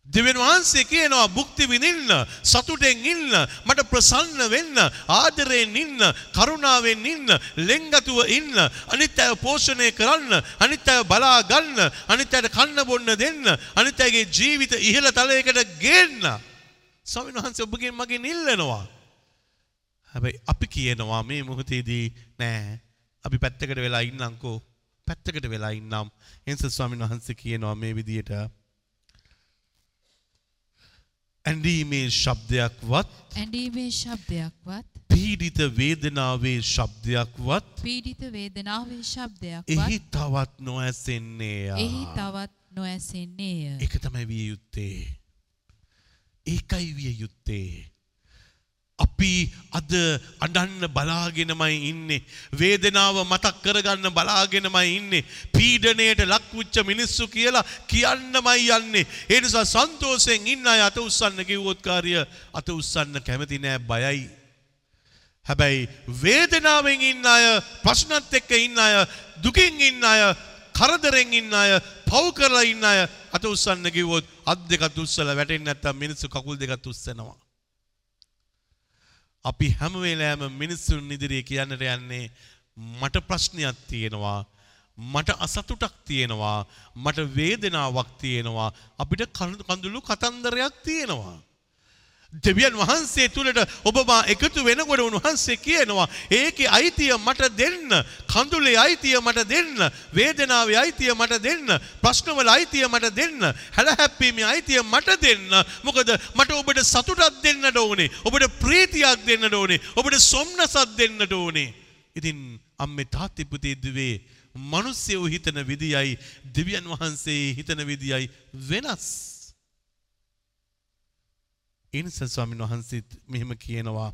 දෙවියන් වහන්සේ කියනවා භුක්ති විඳින්න සතුටෙන් ඉන්න මට ප්‍රසන්න වෙන්න ආදරයෙන් ඉන්න කරුණාවෙන් ඉන්න ලෙන්ගතුව ඉන්න අනිත් අය පෝෂණය කරන්න අනිත් අය බලා ගන්න අනිත් අයට කන්න බොන්න දෙන්න අනිත් අයගේ ජීවිත ඉහළ තලයකට ගේන්න ස්වාමීන් වහන්සේ ඔබගෙන් මගෙන් ඉල්ලනවා. හැබැයි අපි කියනවා මේ මොහොතේදී නෑ. අපි පැත්තකට වෙලා ඉන්නම්කෝ. පැත්තකට වෙලා ඉන්නම්. එනිසා ස්වාමීන් වහන්සේ කියනවා මේ විදියට. ඇඳීමේ ශබ්දයක්වත් ඇඳීමේ ශබ්දයක්වත් පීඩිත වේදනාවේ ශබ්දයක්වත් පීඩිත වේදනාවේ ශබ්දයක්වත් එහි තවත් නොඇසෙන්නේ එහි තවත් නොඇසෙන්නේය. එක තමයි විය යුත්තේ. ඒකයි විය යුත්තේ. අපි අද අඩන්න බලාගෙනමයි ඉන්නේ. වේදනාව මතක් කරගන්න බලාගෙනමයි ඉන්නේ. පීඩනයට ලක්විච්ච මිනිස්සු කියලා කියන්නමයි යන්නේ. ඒ නිසා සන්තෝෂයෙන් ඉන්න අය අත උස්සන්න කිව්වොත් කාර්ය අත උස්සන්න කැමති නෑ බයයි. හැබැයි වේදනාවෙන් ඉන්න අය ප්‍රශ්නත් එක්ක ඉන්න අය දුකින් ඉන්න අය කරදරෙන් ඉන්න අය පව් කරලා ඉන්න අය අත උස්සන්න කිව්වොත් අත් දෙකත් උස්සලා වැටෙන්නේ නැත්තම් මිනිස්සු කකුල් දෙකත් උස්සනවා. අපි හැම වෙලාවෙම මිනිස්සුන් ඉදිරියේ කියන්නට යන්නේ මට ප්‍රශ්නයක් තියෙනවා මට අසතුටක් තියෙනවා මට වේදනාවක් තියෙනවා අපිට කඳුළු කතන්දරයක් තියෙනවා දෙවියන් වහන්සේ තුළට ඔබ මා එකතු වෙනකොට උන්වහන්සේ කියනවා ඒකේ අයිතිය මට දෙන්න කඳුලේ අයිතිය මට දෙන්න වේදනාවේ අයිතිය මට දෙන්න ප්‍රශ්නවල අයිතිය මට දෙන්න හැලහැප්පීමේ අයිතිය මට දෙන්න. මොකද මට ඔබට සතුටක් දෙන්නට ඕනේ ඔබට ප්‍රීතියක් දෙන්නට ඕනේ ඔබට සොම්නසක් දෙන්නට ඕනේ. ඉතින් අම්මේ තාත්තේ පුතේ දුවේ මිනිස්සු හිතන විදියයි දෙවියන් වහන්සේ හිතන විදියයි වෙනස්. එනිසා ස්වාමීන් වහන්සේත් මෙහෙම කියනවා.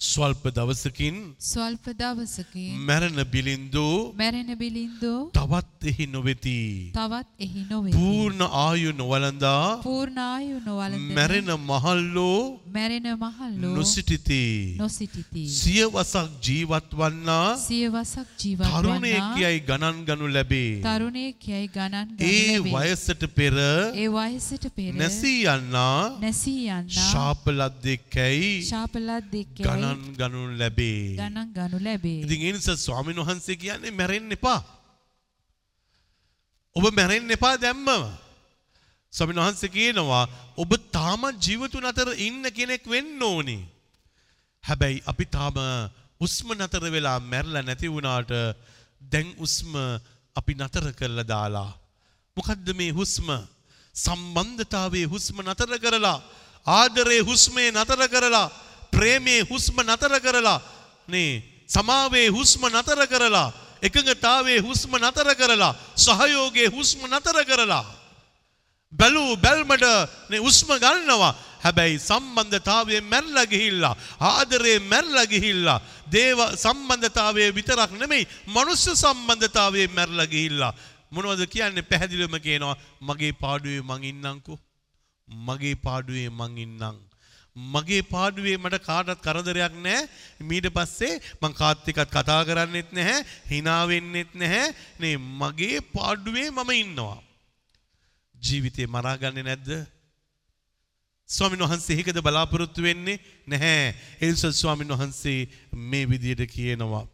ස්වල්ප දවසකින් ස්වල්ප දවසකින් මැරණ බිලින්දු මැරෙන බිලින්දෝ තවත් එහි නොවෙති. තවත් එහි නොවේ. පූර්ණ ආයු නොවලඳා පූර්ණායු නොවලඳ මැරෙන මහල්ලෝ මැරෙන මහල්ලෝ නොසිටිති. නොසිටිති. සියවසක් ජීවත් වන්නා සියවසක් ජීවත් තරුණයෙක් වන්නා යයි ගණන් ගනු ලැබේ. තරුණයෙක් යයි ගණන් ගනු ඒ ලැබේ. වයසට පෙර ඒ වයසට පෙර නැසී යන්නා නැසී යන්නා ශාපලද්දෙක්කැයි ශාපලත් දෙක්කයි ගණන් ගනු ලැබේ. ගණන් ගනු ලැබේ. ඉතින් ඒ නිසා ස්වාමීන් වහන්සේ කියන්නේ මැරෙන්න එපා. ඔබ මැරෙන්න එපා දැම්මම. ස්වාමීන් වහන්සේ කියනවා ඔබ තාමත් ජීවතුන් අතර ඉන්න කෙනෙක් වෙන්න ඕනේ. හැබැයි අපි තාම උස්ම නතර වෙලා මැරලා නැති වුණාට දැන් උස්ම අපි නතර කරලා දාලා. මොකද්ද මේ හුස්ම? සම්බන්ධතාවයේ හුස්ම නතර කරලා ආදරයේ හුස්මේ නතර කරලා ප්‍රේමයේ හුස්ම නතර කරලා නේ සමාවේ හුස්ම නතර කරලා එකඟතාවයේ හුස්ම නතර කරලා සහයෝගයේ හුස්ම නතර කරලා බැලූ බැල්මට නේ උස්ම ගන්නවා. හැබැයි සම්බන්ධතාවයේ මැරලා ගිහිල්ලා ආදරේ මැරලා ගිහිල්ලා දේව සම්බන්ධතාවයේ විතරක් නෙමෙයි මනුෂ්‍ය සම්බන්ධතාවයේ මැරලා ගිහිල්ලා. මොනවද කියන්නේ? පැහැදිලිවම කියනවා මගේ පාඩුවේ මං ඉන්නම්කෝ. මගේ පාඩුවේ මං ඉන්නම්. මගේ පාඩුවේ මට කාටත් කරදරයක් නැහැ ඊට පස්සේ මං කාත් එක්කත් කතා කරන්නෙත් නැහැ hina වෙන්නෙත් නැහැ නේ මගේ පාඩුවේ මම ඉන්නවා ජීවිතේ මරාගන්නේ නැද්ද? ස්වාමීන් වහන්සේ ඒකද බලාපොරොත්තු වෙන්නේ නැහැ. ඒ නිසා ස්වාමීන් වහන්සේ මේ විදිහට කියනවා.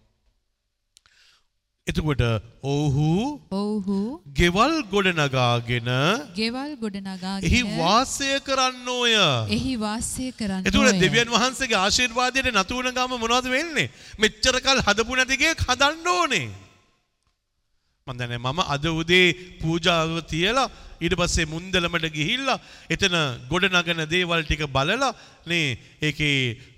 එතකොට ඔව්හු ඔව්හු ගෙවල් ගොඩනගාගෙන ගෙවල් ගොඩනගාගෙන එහි වාසය කරන්නෝය. එහි වාසය කරන්න එතකොට දෙවියන් වහන්සේගේ ආශිර්වාදයට නතු වුණ ගම මොනවද වෙන්නේ? මෙච්චර කල් හදපු නැති එකක් හදන්න ඕනේ. මම දන්නේ මම අද උදේ පූජාව තියලා ඊට පස්සේ මුන්දලමට ගිහිල්ලා එතන ගොඩ නගන දේවල් ටික බලලා නේ ඒකේ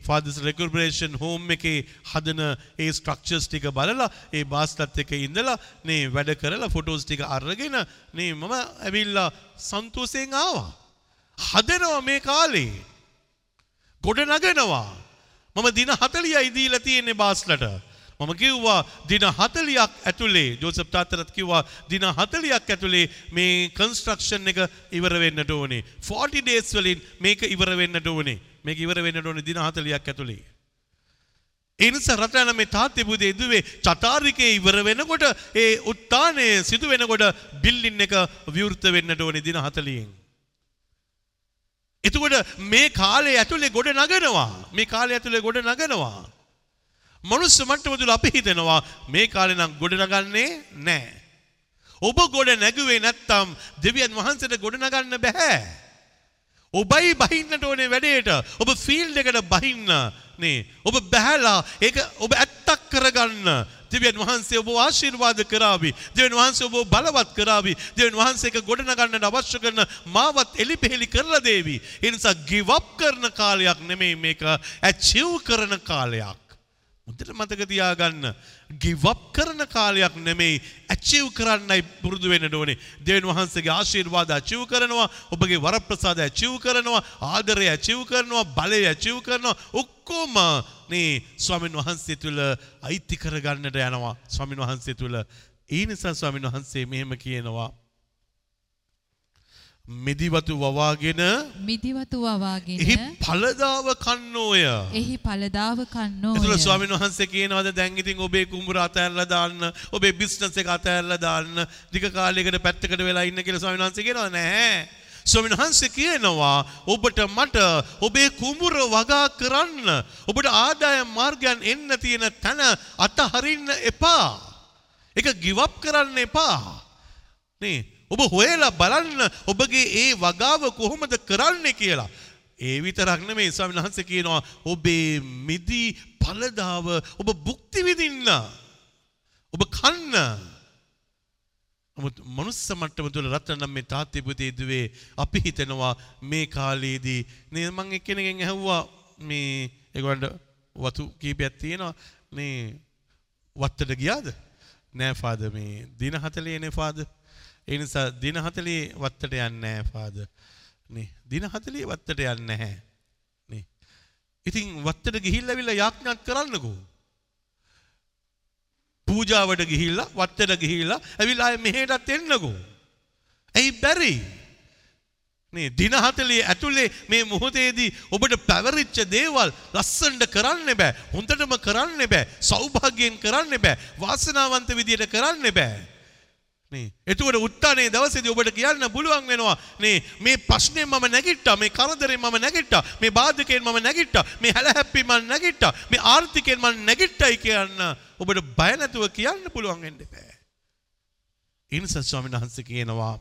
ෆාදර්ස් රෙකුපරේෂන් හෝම් එකේ හදන ඒ ස්ට්‍රක්චර්ස් ටික බලලා ඒ බාස්ලත් එක්ක ඉඳලා නේ වැඩ කරලා ෆොටෝස් ටික අරගෙන නේ මම ඇවිල්ලා සන්තෝෂයෙන් ආවා. හදනවා මේ කාලේ. ගොඩ නගනවා. මම දින 40යි දීලා තියෙන්නේ බාස්ලට. මම කිව්වා දින 40ක් ඇතුලේ ජෝසප් තාත්තට කිව්වා දින 40ක් ඇතුලේ මේ කන්ස්ට්‍රක්ෂන් එක ඉවර වෙන්නට ඕනේ. 40 days වලින් මේක ඉවර වෙන්නට ඕනේ. මේක ඉවර වෙන්නට ඕනේ දින 40ක් ඇතුලේ. ඒ නිසා රටන මේ තාත්තේ පුතේ දුවේ චතාරිකේ ඉවර වෙනකොට ඒ උත්තානයේ සිදු වෙනකොට බිල්ඩින් එක විවෘත වෙන්නට ඕනේ දින 40න් එතකොට මේ කාලේ ඇතුලේ ගොඩ නගනවා. මේ කාලේ ඇතුලේ ගොඩ නගනවා. මනුස්ස මට්ටම තුල අපි හිතනවා මේ කාලේ නම් ගොඩ නගන්නේ නැහැ. ඔබ ගොඩ නැගුවේ නැත්තම් දෙවියන් වහන්සේට ගොඩ නගන්න බෑ. ඔබයි බහින්නට ඕනේ වැඩේට. ඔබ ෆීල්ඩ් එකට බහින්න නේ. ඔබ බහැලා ඒක ඔබ ඇත්තක් කරගන්න. දෙවියන් වහන්සේ ඔබ ආශිර්වාද කරાવી. දෙවියන් වහන්සේ ඔබ බලවත් කරાવી. දෙවියන් වහන්සේ ඒක ගොඩ නගන්නට අවශ්‍ය කරන මාවත් එලිපෙහෙලි කරලා දේවි. ඒ නිසා give up කරන කාලයක් නෙමෙයි මේක achieve කරන කාලයක්. මුදට මතක තියාගන්න ගිවප් කරන කාලයක් නෙමෙයි ඇචිව් කරන්නයි පුරුදු වෙන්න ඕනේ. දෙවියන් වහන්සේගේ ආශිර්වාද ඇචිව් කරනවා, ඔබගේ වරප්‍රසාද ඇචිව් කරනවා, ආදරය ඇචිව් කරනවා, බලය ඇචිව් කරනවා. ඔක්කොම මේ ස්වාමින් වහන්සේ තුල අයිති කරගන්නට යනවා. ස්වාමින් වහන්සේ තුල ඒ නිසා ස්වාමින් වහන්සේ මෙහෙම කියනවා. මෙදිවතු වවාගෙන මිදිවතු වවාගෙන එහි පළදාව කන්නෝය. එහි පළදාව කන්නෝය. එතුළ ස්වාමීන් වහන්සේ කියනවද? දැන් ඉතින් ඔබේ කුඹුර අතහැරලා දාන්න ඔබේ බිස්නස් එක අතහැරලා දාන්න ටික කාලයකට පැත්තකට වෙලා ඉන්න කියලා ස්වාමීන් වහන්සේ කියනවා නැහැ ස්වාමීන් වහන්සේ කියනවා ඔබට මට ඔබේ කුඹුර වගා කරන්න ඔබට ආදායම් මාර්ගයන් එන්න තියෙන තැන අතහරින්න එපා. ඒක give up කරන්න එපා. නේ ඔබ හොයලා බලන්න ඔබගේ ඒ වගාව කොහොමද කරන්නේ කියලා. ඒ විතරක් නෙමෙයි ස්වාමීන් වහන්සේ කියනවා ඔබේ මිදි පළදාව ඔබ භුක්ති විඳින්න. ඔබ කන්න. නමුත් මනුස්ස මට්ටම තුළ රත්නම් මේ තාත්තේ පුතේ දුවේ අපි හිතනවා මේ කාලේදී නේ මං එක්කෙනෙක්ගෙන් ඇහුවා මේ ඒගොල්ලන්ට වතු කීපයක් තියෙනවා මේ වත්තට ගියාද? නෑ ෆාදර් මේ දින 40 නේ ෆාදර් ඒ නිසා දින 40 වත්තට යන්නේ නැහැ ෆාදර්. නේ දින 40 වත්තට යන්නේ නැහැ. නේ. ඉතින් වත්තට ගිහිල්ලා ඇවිල්ලා යාඥාත් කරන්නකෝ. පූජාවට ගිහිල්ලා වත්තට ගිහිල්ලා ඇවිල්ලා ආයේ මෙහෙටත් එන්නකෝ. ඇයි බැරි? මේ දින 40 ඇතුලේ මේ මොහොතේදී ඔබට පැවරිච්ච දේවල් ලස්සනට කරන්න බෑ. හොඳටම කරන්න බෑ. සෞභාග්‍යයෙන් කරන්න බෑ. වාසනාවන්ත විදියට කරන්න බෑ. නේ එතකොට උත්තානේ දවසේදී ඔබට කියන්න පුළුවන් වෙනවා නේ මේ ප්‍රශ්නේ මම නැගිට්ටා මේ කරදරේ මම නැගිට්ටා මේ බාධකයෙන් මම නැගිට්ටා මේ හැලහැප්පි මම නැගිට්ටා මේ ආර්ථිකයෙන් මම නැගිට්ටයි කියන්න ඔබට බය නැතුව කියන්න පුළුවන් වෙන්න බෑ. ඉන්සත් ස්වාමීන් වහන්සේ කියනවා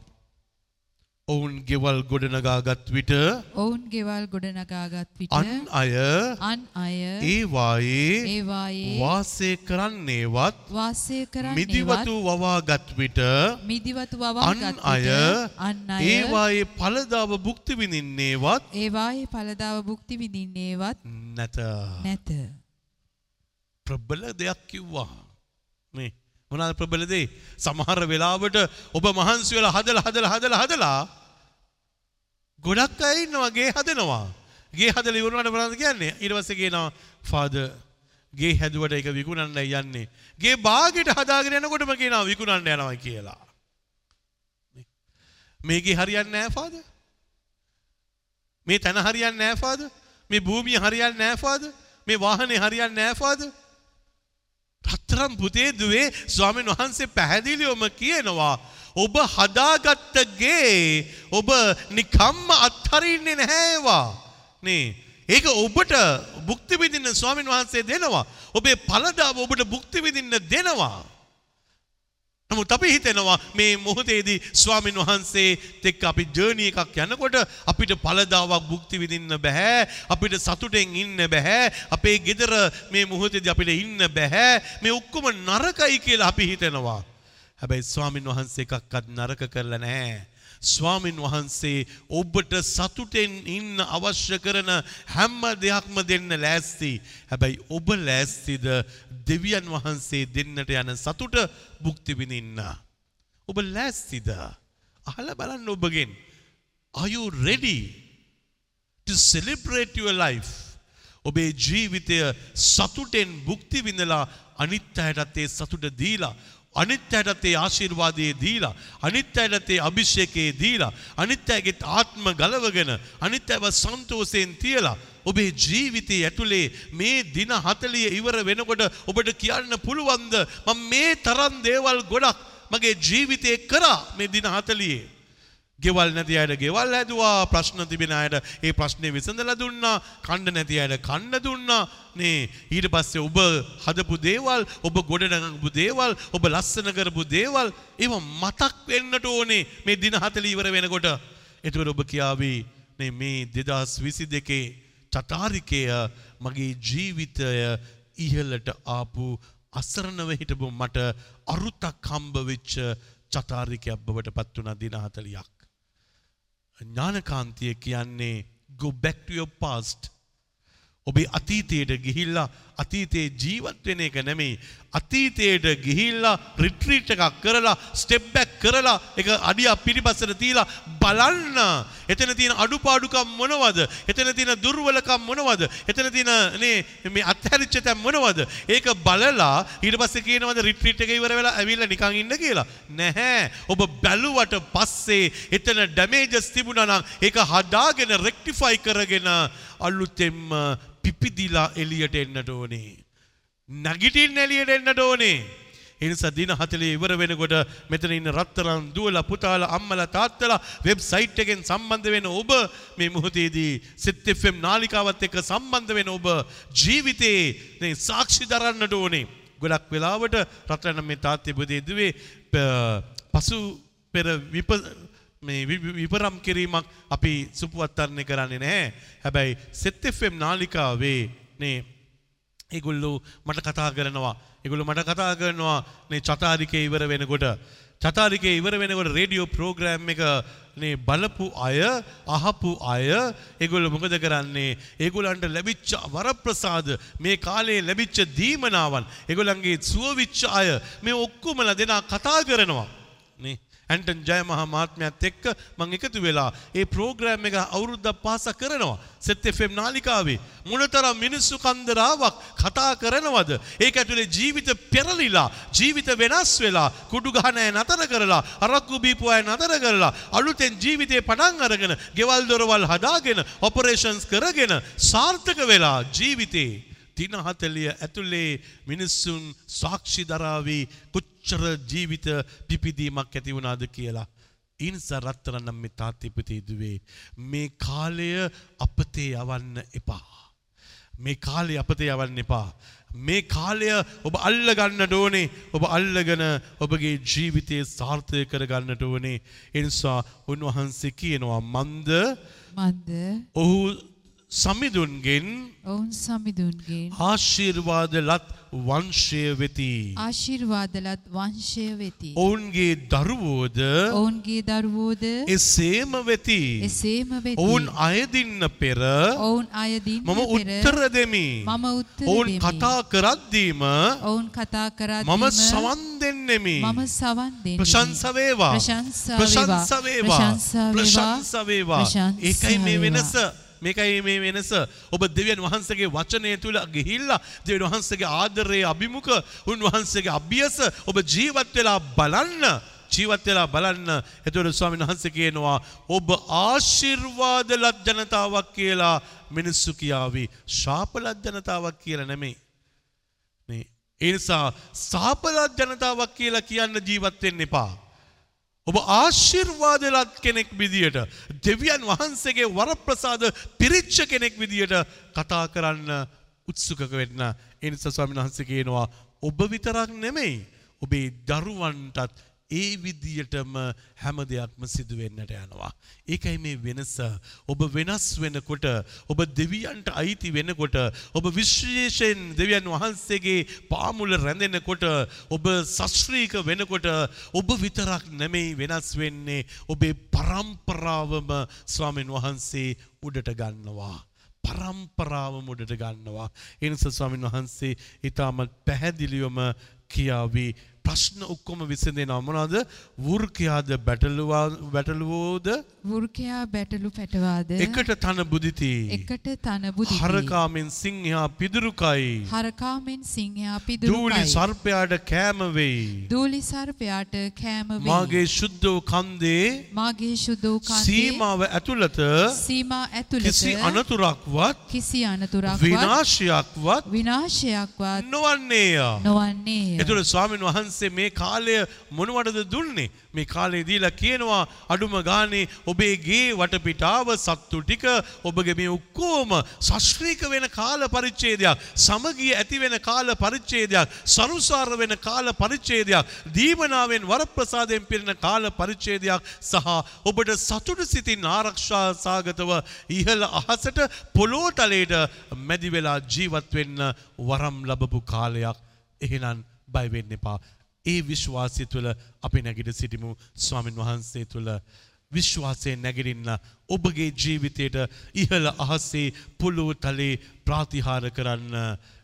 ඔවුන් ගෙවල් ගොඩනගාගත් විට ඔවුන් ගෙවල් ගොඩනගාගත් විට අන් අය අන් අය ඒවායේ ඒවායේ වාසය කරන්නේවත් වාසය කරන්නේවත් මිදිවතු වවාගත් විට මිදිවතු අන් වවාගත් අය විට අන් අය ඒවායේ පලදාව භුක්ති විඳින්නේවත් ඒවායේ පලදාව භුක්ති විඳින්නේවත් නැත නැත. ප්‍රබල දෙයක් කිව්වා මේ මොනද ප්‍රබල දේ සමහර වෙලාවට ඔබ මහන්සි වෙලා හදලා හදලා හදලා හදලා ගොඩක් අය ඉන්නවා ගේ හදනවා. ගේ හදලා ඉවරනට මොනවද කියන්නේ? ඊට පස්සේ කියනවා ෆාදර් ගේ හැදුවට ඒක විකුණන්නයි යන්නේ. ගේ බාගෙට හදාගෙන යනකොටම කියනවා විකුණන්න යනවා කියලා. මේකේ හරියන්නේ නැහැ ෆාදර් මේ තැන හරියන්නේ නැහැ ෆාදර් මේ භූමිය හරියන්නේ නැහැ ෆාදර් මේ වාහනේ හරියන්නේ නැහැ ෆාදර් රත්තරම් පුතේ දුවේ ස්වාමීන් වහන්සේ පැහැදිලිවම කියනවා ඔබ හදාගත්ත ගේ ඔබ නිකම්ම අත්හරින්නේ නැහැ ඒවා නේ. ඒක ඔබට භුක්ති විඳින්න ස්වාමීන් වහන්සේ දෙනවා. ඔබේ පළදාව ඔබට භුක්ති විඳින්න දෙනවා. නමුත් අපි හිතෙනවා මේ මොහොතේදී ස්වාමින් වහන්සේ එක්ක අපි ජර්නි එකක් යනකොට අපිට පළදාවක් භුක්ති විඳින්න බෑ අපිට සතුටෙන් ඉන්න බෑ අපේ ගෙදර මේ මොහොතේදී අපිට ඉන්න බෑ මේ ඔක්කොම නරකයි කියලා අපි හිතෙනවා. හැබැයි ස්වාමින් වහන්සේ එකක්වත් නරක කරලා නැහැ. ස්වාමින් වහන්සේ ඔබට සතුටෙන් ඉන්න අවශ්‍ය කරන හැම දෙයක්ම දෙන්න ලෑස්ති. හැබැයි ඔබ ලෑස්තිද දෙවියන් වහන්සේ දෙන්නට යන සතුට භුක්ති විඳින්න. ඔබ ලෑස්තිද? අහලා බලන්න ඔබගෙන්. Are you ready to celebrate your life? ඔබේ ජීවිතය සතුටෙන් භුක්ති විඳලා අනිත් අයටත් ඒ සතුට දීලා අනිත් අයටත් ඒ ආශිර්වාදයේ දීලා අනිත් අයටත් ඒ අභිෂේකයේ දීලා අනිත් අයගේ ආත්ම ගලවගෙන අනිත් අයව සන්තෝෂයෙන් තියලා ඔබේ ජීවිතයේ ඇතුලේ මේ දින 40 ඉවර වෙනකොට ඔබට කියන්න පුළුවන්ද? මම මේ තරම් දේවල් ගොඩක් මගේ ජීවිතේ කරා මේ දින 40 ගෙවල් නැති අයට ගෙවල් හැදුවා ප්‍රශ්න තිබෙන අයට ඒ ප්‍රශ්නේ විසඳලා දුන්නා කන්න නැති අයට කන්න දුන්නා. නේ ඊට පස්සේ ඔබ හදපු දේවල් ඔබ ගොඩනගපු දේවල් ඔබ ලස්සන කරපු දේවල් ඒව මතක් වෙන්නට ඕනේ මේ දින 40 ඉවර වෙනකොට. එතකොට ඔබ කියාවි නේ මේ 2022 චතාරිකය මගේ ජීවිතය ඉහළට ආපු අසරණව හිටපු මට අරුතක් හම්බ වෙච්ච චතාරිකයක් බවට පත් වුණා දින 40ක් ඥානකාන්තිය කියන්නේ go back to your past. ඔබේ අතීතයට ගිහිල්ලා අතීතයේ ජීවත් වෙන එක නෙමෙයි. අතීතයට ගිහිල්ලා රිට්‍රීට් එකක් කරලා ස්ටෙප් බැක් කරලා ඒක අඩියක් පිටිපස්සට තියලා බලන්න. එතන තියෙන අඩුපාඩුකම් මොනවද? එතන තියෙන දුර්වලකම් මොනවද? එතන තියෙන නේ මේ අත්හැරිච්ච තැන් මොනවද? ඒක බලලා ඊට පස්සේ කියනවද රිට්‍රීට් එක ඉවර වෙලා ඇවිල්ලා නිකන් ඉන්න කියලා? නැහැ. ඔබ බැලුවට පස්සේ එතන ඩැමේජස් තිබුණා නම් ඒක හදාගෙන රෙක්ටිෆයි කරගෙන අලුතෙන්ම පිපිදිලා එළියට එන්නට ඕනේ. නැගිටින්න එළියට එන්නට ඕනේ. එනිසා දින 40 ඉවර වෙනකොට මෙතන ඉන්න රත්තරන් දුවලා පුතාලා අම්මලා තාත්තලා වෙබ්සයිට් එකෙන් සම්බන්ධ වෙන ඔබ මේ මොහොතේදී සිත් FM නාලිකාවත් එක්ක සම්බන්ධ වෙන ඔබ ජීවිතේ මේ සාක්ෂි දරන්නට ඕනේ. ගොඩක් වෙලාවට රත්තරන් මේ තාත්තේ බුදේ දුවේ පසු පෙර විප මේ විපරම් කිරීමක් අපි සුපුවත්තරණය කරන්නේ නැහැ. හැබැයි සෙත් FM නාලිකාවේ නේ ඒගොල්ලෝ මට කතා කරනවා. ඒගොල්ලෝ මට කතා කරනවා මේ චතාරිකේ ඉවර වෙනකොට චතාරිකේ ඉවර වෙනකොට රේඩියෝ ප්‍රෝග්‍රෑම් එක නේ බලපු අය අහපු අය ඒගොල්ලෝ මොකද කරන්නේ ඒගොල්ලන්ට ලැබිච්ච වරප්‍රසාද මේ කාලේ ලැබිච්ච දීමනාවන් ඒගොල්ලන්ගේ සුවවිච්ච අය මේ ඔක්කොමලා දෙනා කතා කරනවා නේ ඇන්ටන් ජය මහා මාත්මයත් එක්ක මං එකතු වෙලා ඒ ප්‍රෝග්‍රෑම් එක අවුරුද්දක් පාස කරනවා. සෙත් FM නාලිකාවේ මොනතරම් මිනිස්සු කන්දරාවක් කතා කරනවද? ඒක ඇතුලේ ජීවිත පෙරලිලා, ජීවිත වෙනස් වෙලා, කුඩු ගහන අය නතර කරලා, අරක්කු බීපු අය නතර කරලා, අලුතෙන් ජීවිතේ පටන් අරගෙන, ගෙවල් දොරවල් හදාගෙන, ඔපරේෂන්ස් කරගෙන සාර්ථක වෙලා ජීවිතේ තින හතලිය ඇතුළේ මිනිස්සුන් සාක්ෂි දරාවී කොච්චර ජීවිත පිපිදීමක් ඇති වුණාද කියලා. ඉනිසා රත්තරනම් මේ තාත්තිපතේදුවේ. මේ කාලය අපතේ යවන්න එපා. මේ කාලය අපතේ යවන්න එපා. මේ කාලය ඔබ අල්ල ගන්නට ඕනේ ඔබ අල්ලගෙන ඔබගේ ජීවිතය සාර්ථය කර ගන්නට ඕනේ. එනිසා උන්වහන්සේ කියනවා මන්ද මන්ද ඔහු සමිඳුන්ගෙන් ඔවුන් සමිඳුන්ගෙන් ආශිර්වාද ලත් වංශය වෙති. ආශිර්වාදලත් වංශය වෙති. ඔවුන්ගේ දරුවෝද ඔවුන්ගේ දරුවෝද එසේම වෙති. එසේම වෙති. ඔවුන් අයදින්න පෙර ඔවුන් අයදින්න මම උත්තර දෙමි. මම උත්තර ඔවුන් දෙමි. කතා කරද්දීම ඔවුන් කතා කරද්දීම මම සවන් දෙන්නෙමි. මම සවන් දෙමි. ප්‍රශංස වේවා. ප්‍රශංසා වේවා. ප්‍රශංසා වේවා. ප්‍රශංස වේවා. ඒකයි මේ. වෙනස. මේකයි මේ වෙනස. ඔබ දෙවියන් වහන්සේගේ වචනය තුල ගිහිල්ලා දෙවියන් වහන්සේගේ ආදරයේ අභිමුඛ උන්වහන්සේගේ අභියස ඔබ ජීවත් වෙලා බලන්න. ජීවත් වෙලා බලන්න. එතකොට ස්වාමීන් වහන්සේ කියනවා ඔබ ආශිර්වාද ලත් ජනතාවක් කියලා මිනිස්සු කියාවි. ශාපලත් ජනතාවක් කියලා නෙමෙයි. නේ. ඒ නිසා සාපලත් ජනතාවක් කියලා කියන්න ජීවත් වෙන්න එපා. ඔබ ආශිර්වාදලත් කෙනෙක් විදියට දෙවියන් වහන්සේගේ වරප්‍රසාද පිරිච්ච කෙනෙක් විදියට කතා කරන්න උත්සුකක වෙන්න. ඒ නිසා ස්වාමීන් වහන්සේ කියනවා ඔබ විතරක් නෙමෙයි ඔබේ දරුවන්ටත් ඒ විදියටම හැම දෙයක්ම සිදු වෙන්නට යනවා. ඒකයි මේ වෙනස. ඔබ වෙනස් වෙනකොට ඔබ දෙවියන්ට අයිති වෙනකොට ඔබ විශේෂයෙන් දෙවියන් වහන්සේගේ පාමුල රැඳෙනකොට ඔබ සශ්‍රීක වෙනකොට ඔබ විතරක් නෙමෙයි වෙනස් වෙන්නේ ඔබේ පරම්පරාවම ස්වාමීන් වහන්සේ උඩට ගන්නවා. පරම්පරාව මුඩට ගන්නවා. එනිස ස්වාමීන් වහන්සේ ඉතාමත් පැහැදිලිවම කියාවී ප්‍රශ්න ඔක්කොම විසඳෙනවා මොනවද? වෘකයාද බැටළුවෝද වෘකයා බැටළු පැටවාද එකට තන බුදිති. එකට තන බුදිති. හරකාමෙන් සිංහයා පිදුරුකයි. හරකාමෙන් සිංහයා දූලි පිදුරුකයි. සර්පයාට කෑම වෙයි. දූලි සර්පයාට කෑම වෙයි. මාගේ ශුද්ධ වූ කන්දේ මාගේ ශුද්ධ වූ කන්දේ සීමාව ඇතුළත සීමා ඇතුළත කිසි අනතුරක්වත් කිසි අනතුරක්වත් විනාශයක්වත් විනාශයක්වත් නොවන්නේය. නොවන්නේය. එතුළ ස්වාමීන් වහන්සේ මේ කාලය මොනවටද දුන්නේ. මේ කාලේ දීලා කියනවා අඩුම ගානේ ඔබේ ගේ වටපිටාව සත්තු ටික ඔබගේ මේ ඔක්කෝම ශශ්‍රීක වෙන කාල පරිච්ඡේදයක් සමගිය ඇති වෙන කාල පරිච්ඡේදයක් සරුසාර වෙන කාල පරිච්ඡේදයක් දීමනාවෙන් වරප්‍රසාදයෙන් පිරෙන කාල පරිච්ඡේදයක් සහ ඔබට සතුටු සිතින් ආරක්ෂා සාගතව ඉහළ අහසට පොළොව තලයට මැදි වෙලා ජීවත් වෙන්න වරම් ලැබපු කාලයක් එහෙනම් බය වෙන්න එපා. ඒ විශ්වාසය තුළ අපි නැගිට සිටිමු. ස්වාමින් වහන්සේ තුළ විශ්වාසයෙන් නැගිටින්න ඔබගේ ජීවිතයට ඉහළ අහසේ පොළොව තලේ ප්‍රාතිහාර කරන්න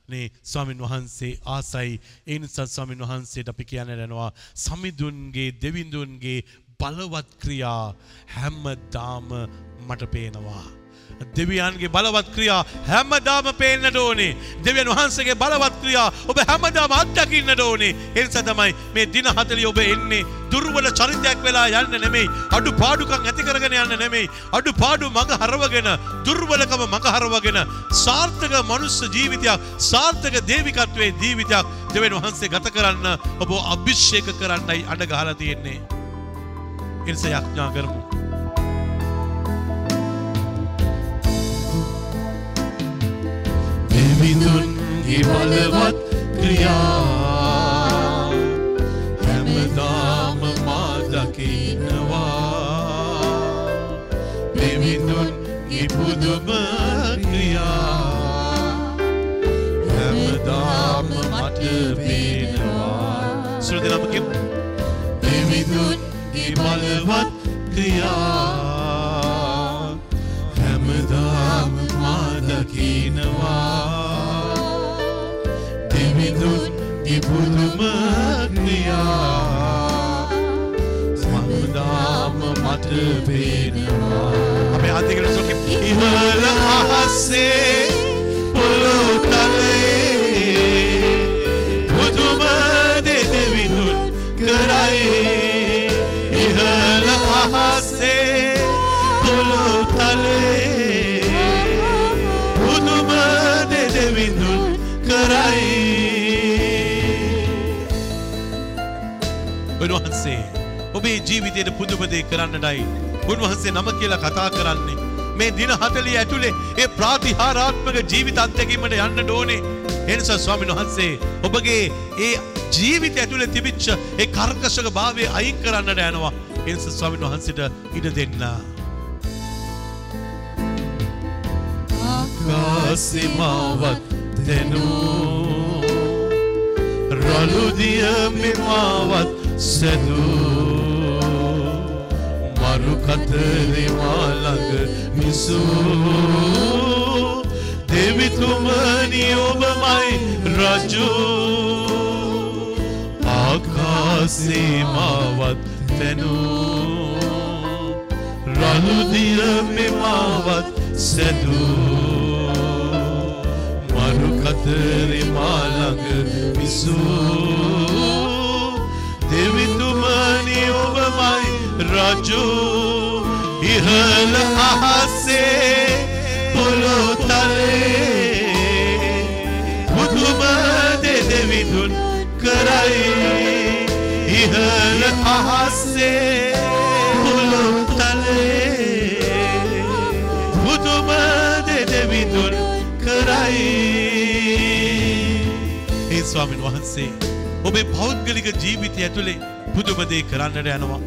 නේ ස්වාමින් වහන්සේ ආසයි. ඒ නිසා ස්වාමින් වහන්සේට අපි කියන්න යනවා සමිඳුන්ගේ දෙවිඳුන්ගේ බලවත් ක්‍රියා හැමදාම මට පේනවා. දෙවියන්ගේ බලවත් ක්‍රියා හැමදාම පේන්නට ඕනේ. දෙවියන් වහන්සේගේ බලවත් ක්‍රියා ඔබ හැමදාම අත්දකින්නට ඕනේ. ඒ නිසා තමයි මේ දින 40 ඔබ එන්නේ දුර්වල චරිතයක් වෙලා යන්න නෙමෙයි. අඩුපාඩුකම් ඇති කරගෙන යන්න නෙමෙයි. අඩුපාඩු මඟ හරවගෙන දුර්වලකම මඟ හරවගෙන සාර්ථක මනුස්ස ජීවිතයක් සාර්ථක දේවිකත්වයේ ජීවිතයක් දෙවියන් වහන්සේ ගත කරන්න ඔබ අභිෂේක කරන්නයි අඬ ගහලා තියෙන්නේ. ඒ නිසා යඥා කරමු. දෙවිඳුන්ගේ බලවත් ක්‍රියා. හැමදාම මා දකිනවා දෙවිඳුන්ගේ පුදුම ක්‍රියා. හැමදාම මට පේනවා. සුරදනම කියමු දෙවිඳුන්ගේ බලවත් ක්‍රියා පුදුමක්නියා සමදාම මට පේනවා අපේ අතිකල සොකි. ඉහළ අහසේ උන්වහන්සේ ඔබේ ජීවිතයට පුදුමදේ කරන්නටයි. උන්වහන්සේ නම කියලා කතා කරන්නේ. මේ දින හතලිය ඇතුළේ ඒ ප්‍රාතිහාරාත්මක ජීවිත අත්දැකීමට යන්න ඕනේ එනිසා ස්වාමීන් වහන්සේ ඔබගේ ඒ ජීවිත ඇතුළේ තිබිච්ච ඒ කර්කශක භාවය අයින් කරන්නට යනවා. එනිසා ස්වාමීන් වහන්සේට ඉඩ දෙන්න. ආකාසිමාවත් දෙනූ. රළුදිය මෙමාවත් සැදූ මරු කතරේ මාළඟ විසූ දෙවිතුමනි ඔබමයි රජු. ආකාසේමාවත් තැනූ. රළුදිය මෙමාවත් සැදූ. මරු කතරේ මාළඟ විසූ රජු ඉහළ අහස්සේ පොළොතලේ බුදුම දෙවිඳුන් කරයි ඉහළ අහස්සේ පොළොතලේ බුදුම දෙවිඳුන් කරයි ඒ ස්වාමීන් වහන්සේ ඔබේ පෞද්ගලික ජීවිතය ඇතුළේ පුදුමදේ කරන්නට යනවා.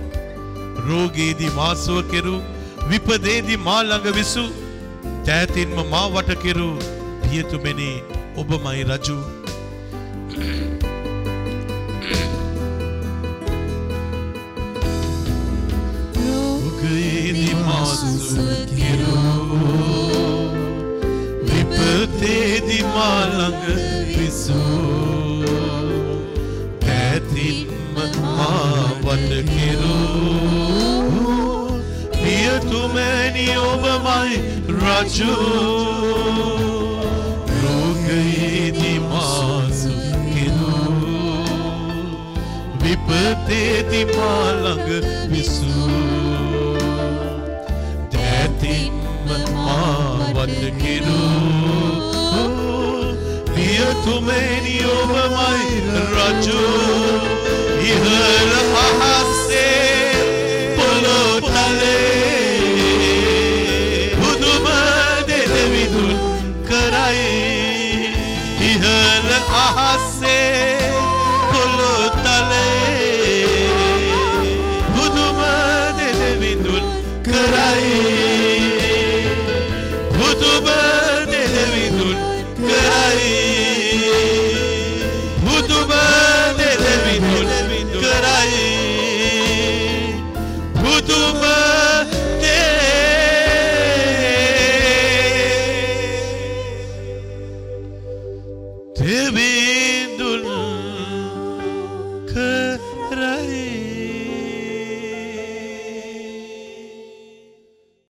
රෝගයේදී මාසුව කෙරු විපදේදී මා ළඟ විසු තෑතින්ම මා වට කෙරු පියතුමෙනි ඔබමයි රජු. රෝගයේදී මාසුව කෙරු විපදේදී මා ළඟ විසු පැතින්ම මාවට කෙරු පියතුමැනි ඔබමයි රජු. රෝගයේදී මාසු කෙරු විපතේදී මාළඟ විසූ. දැතින්ම මාවට කෙරු පියතුමනි ඔබමයි රජු. ඉහළ අහස්සේ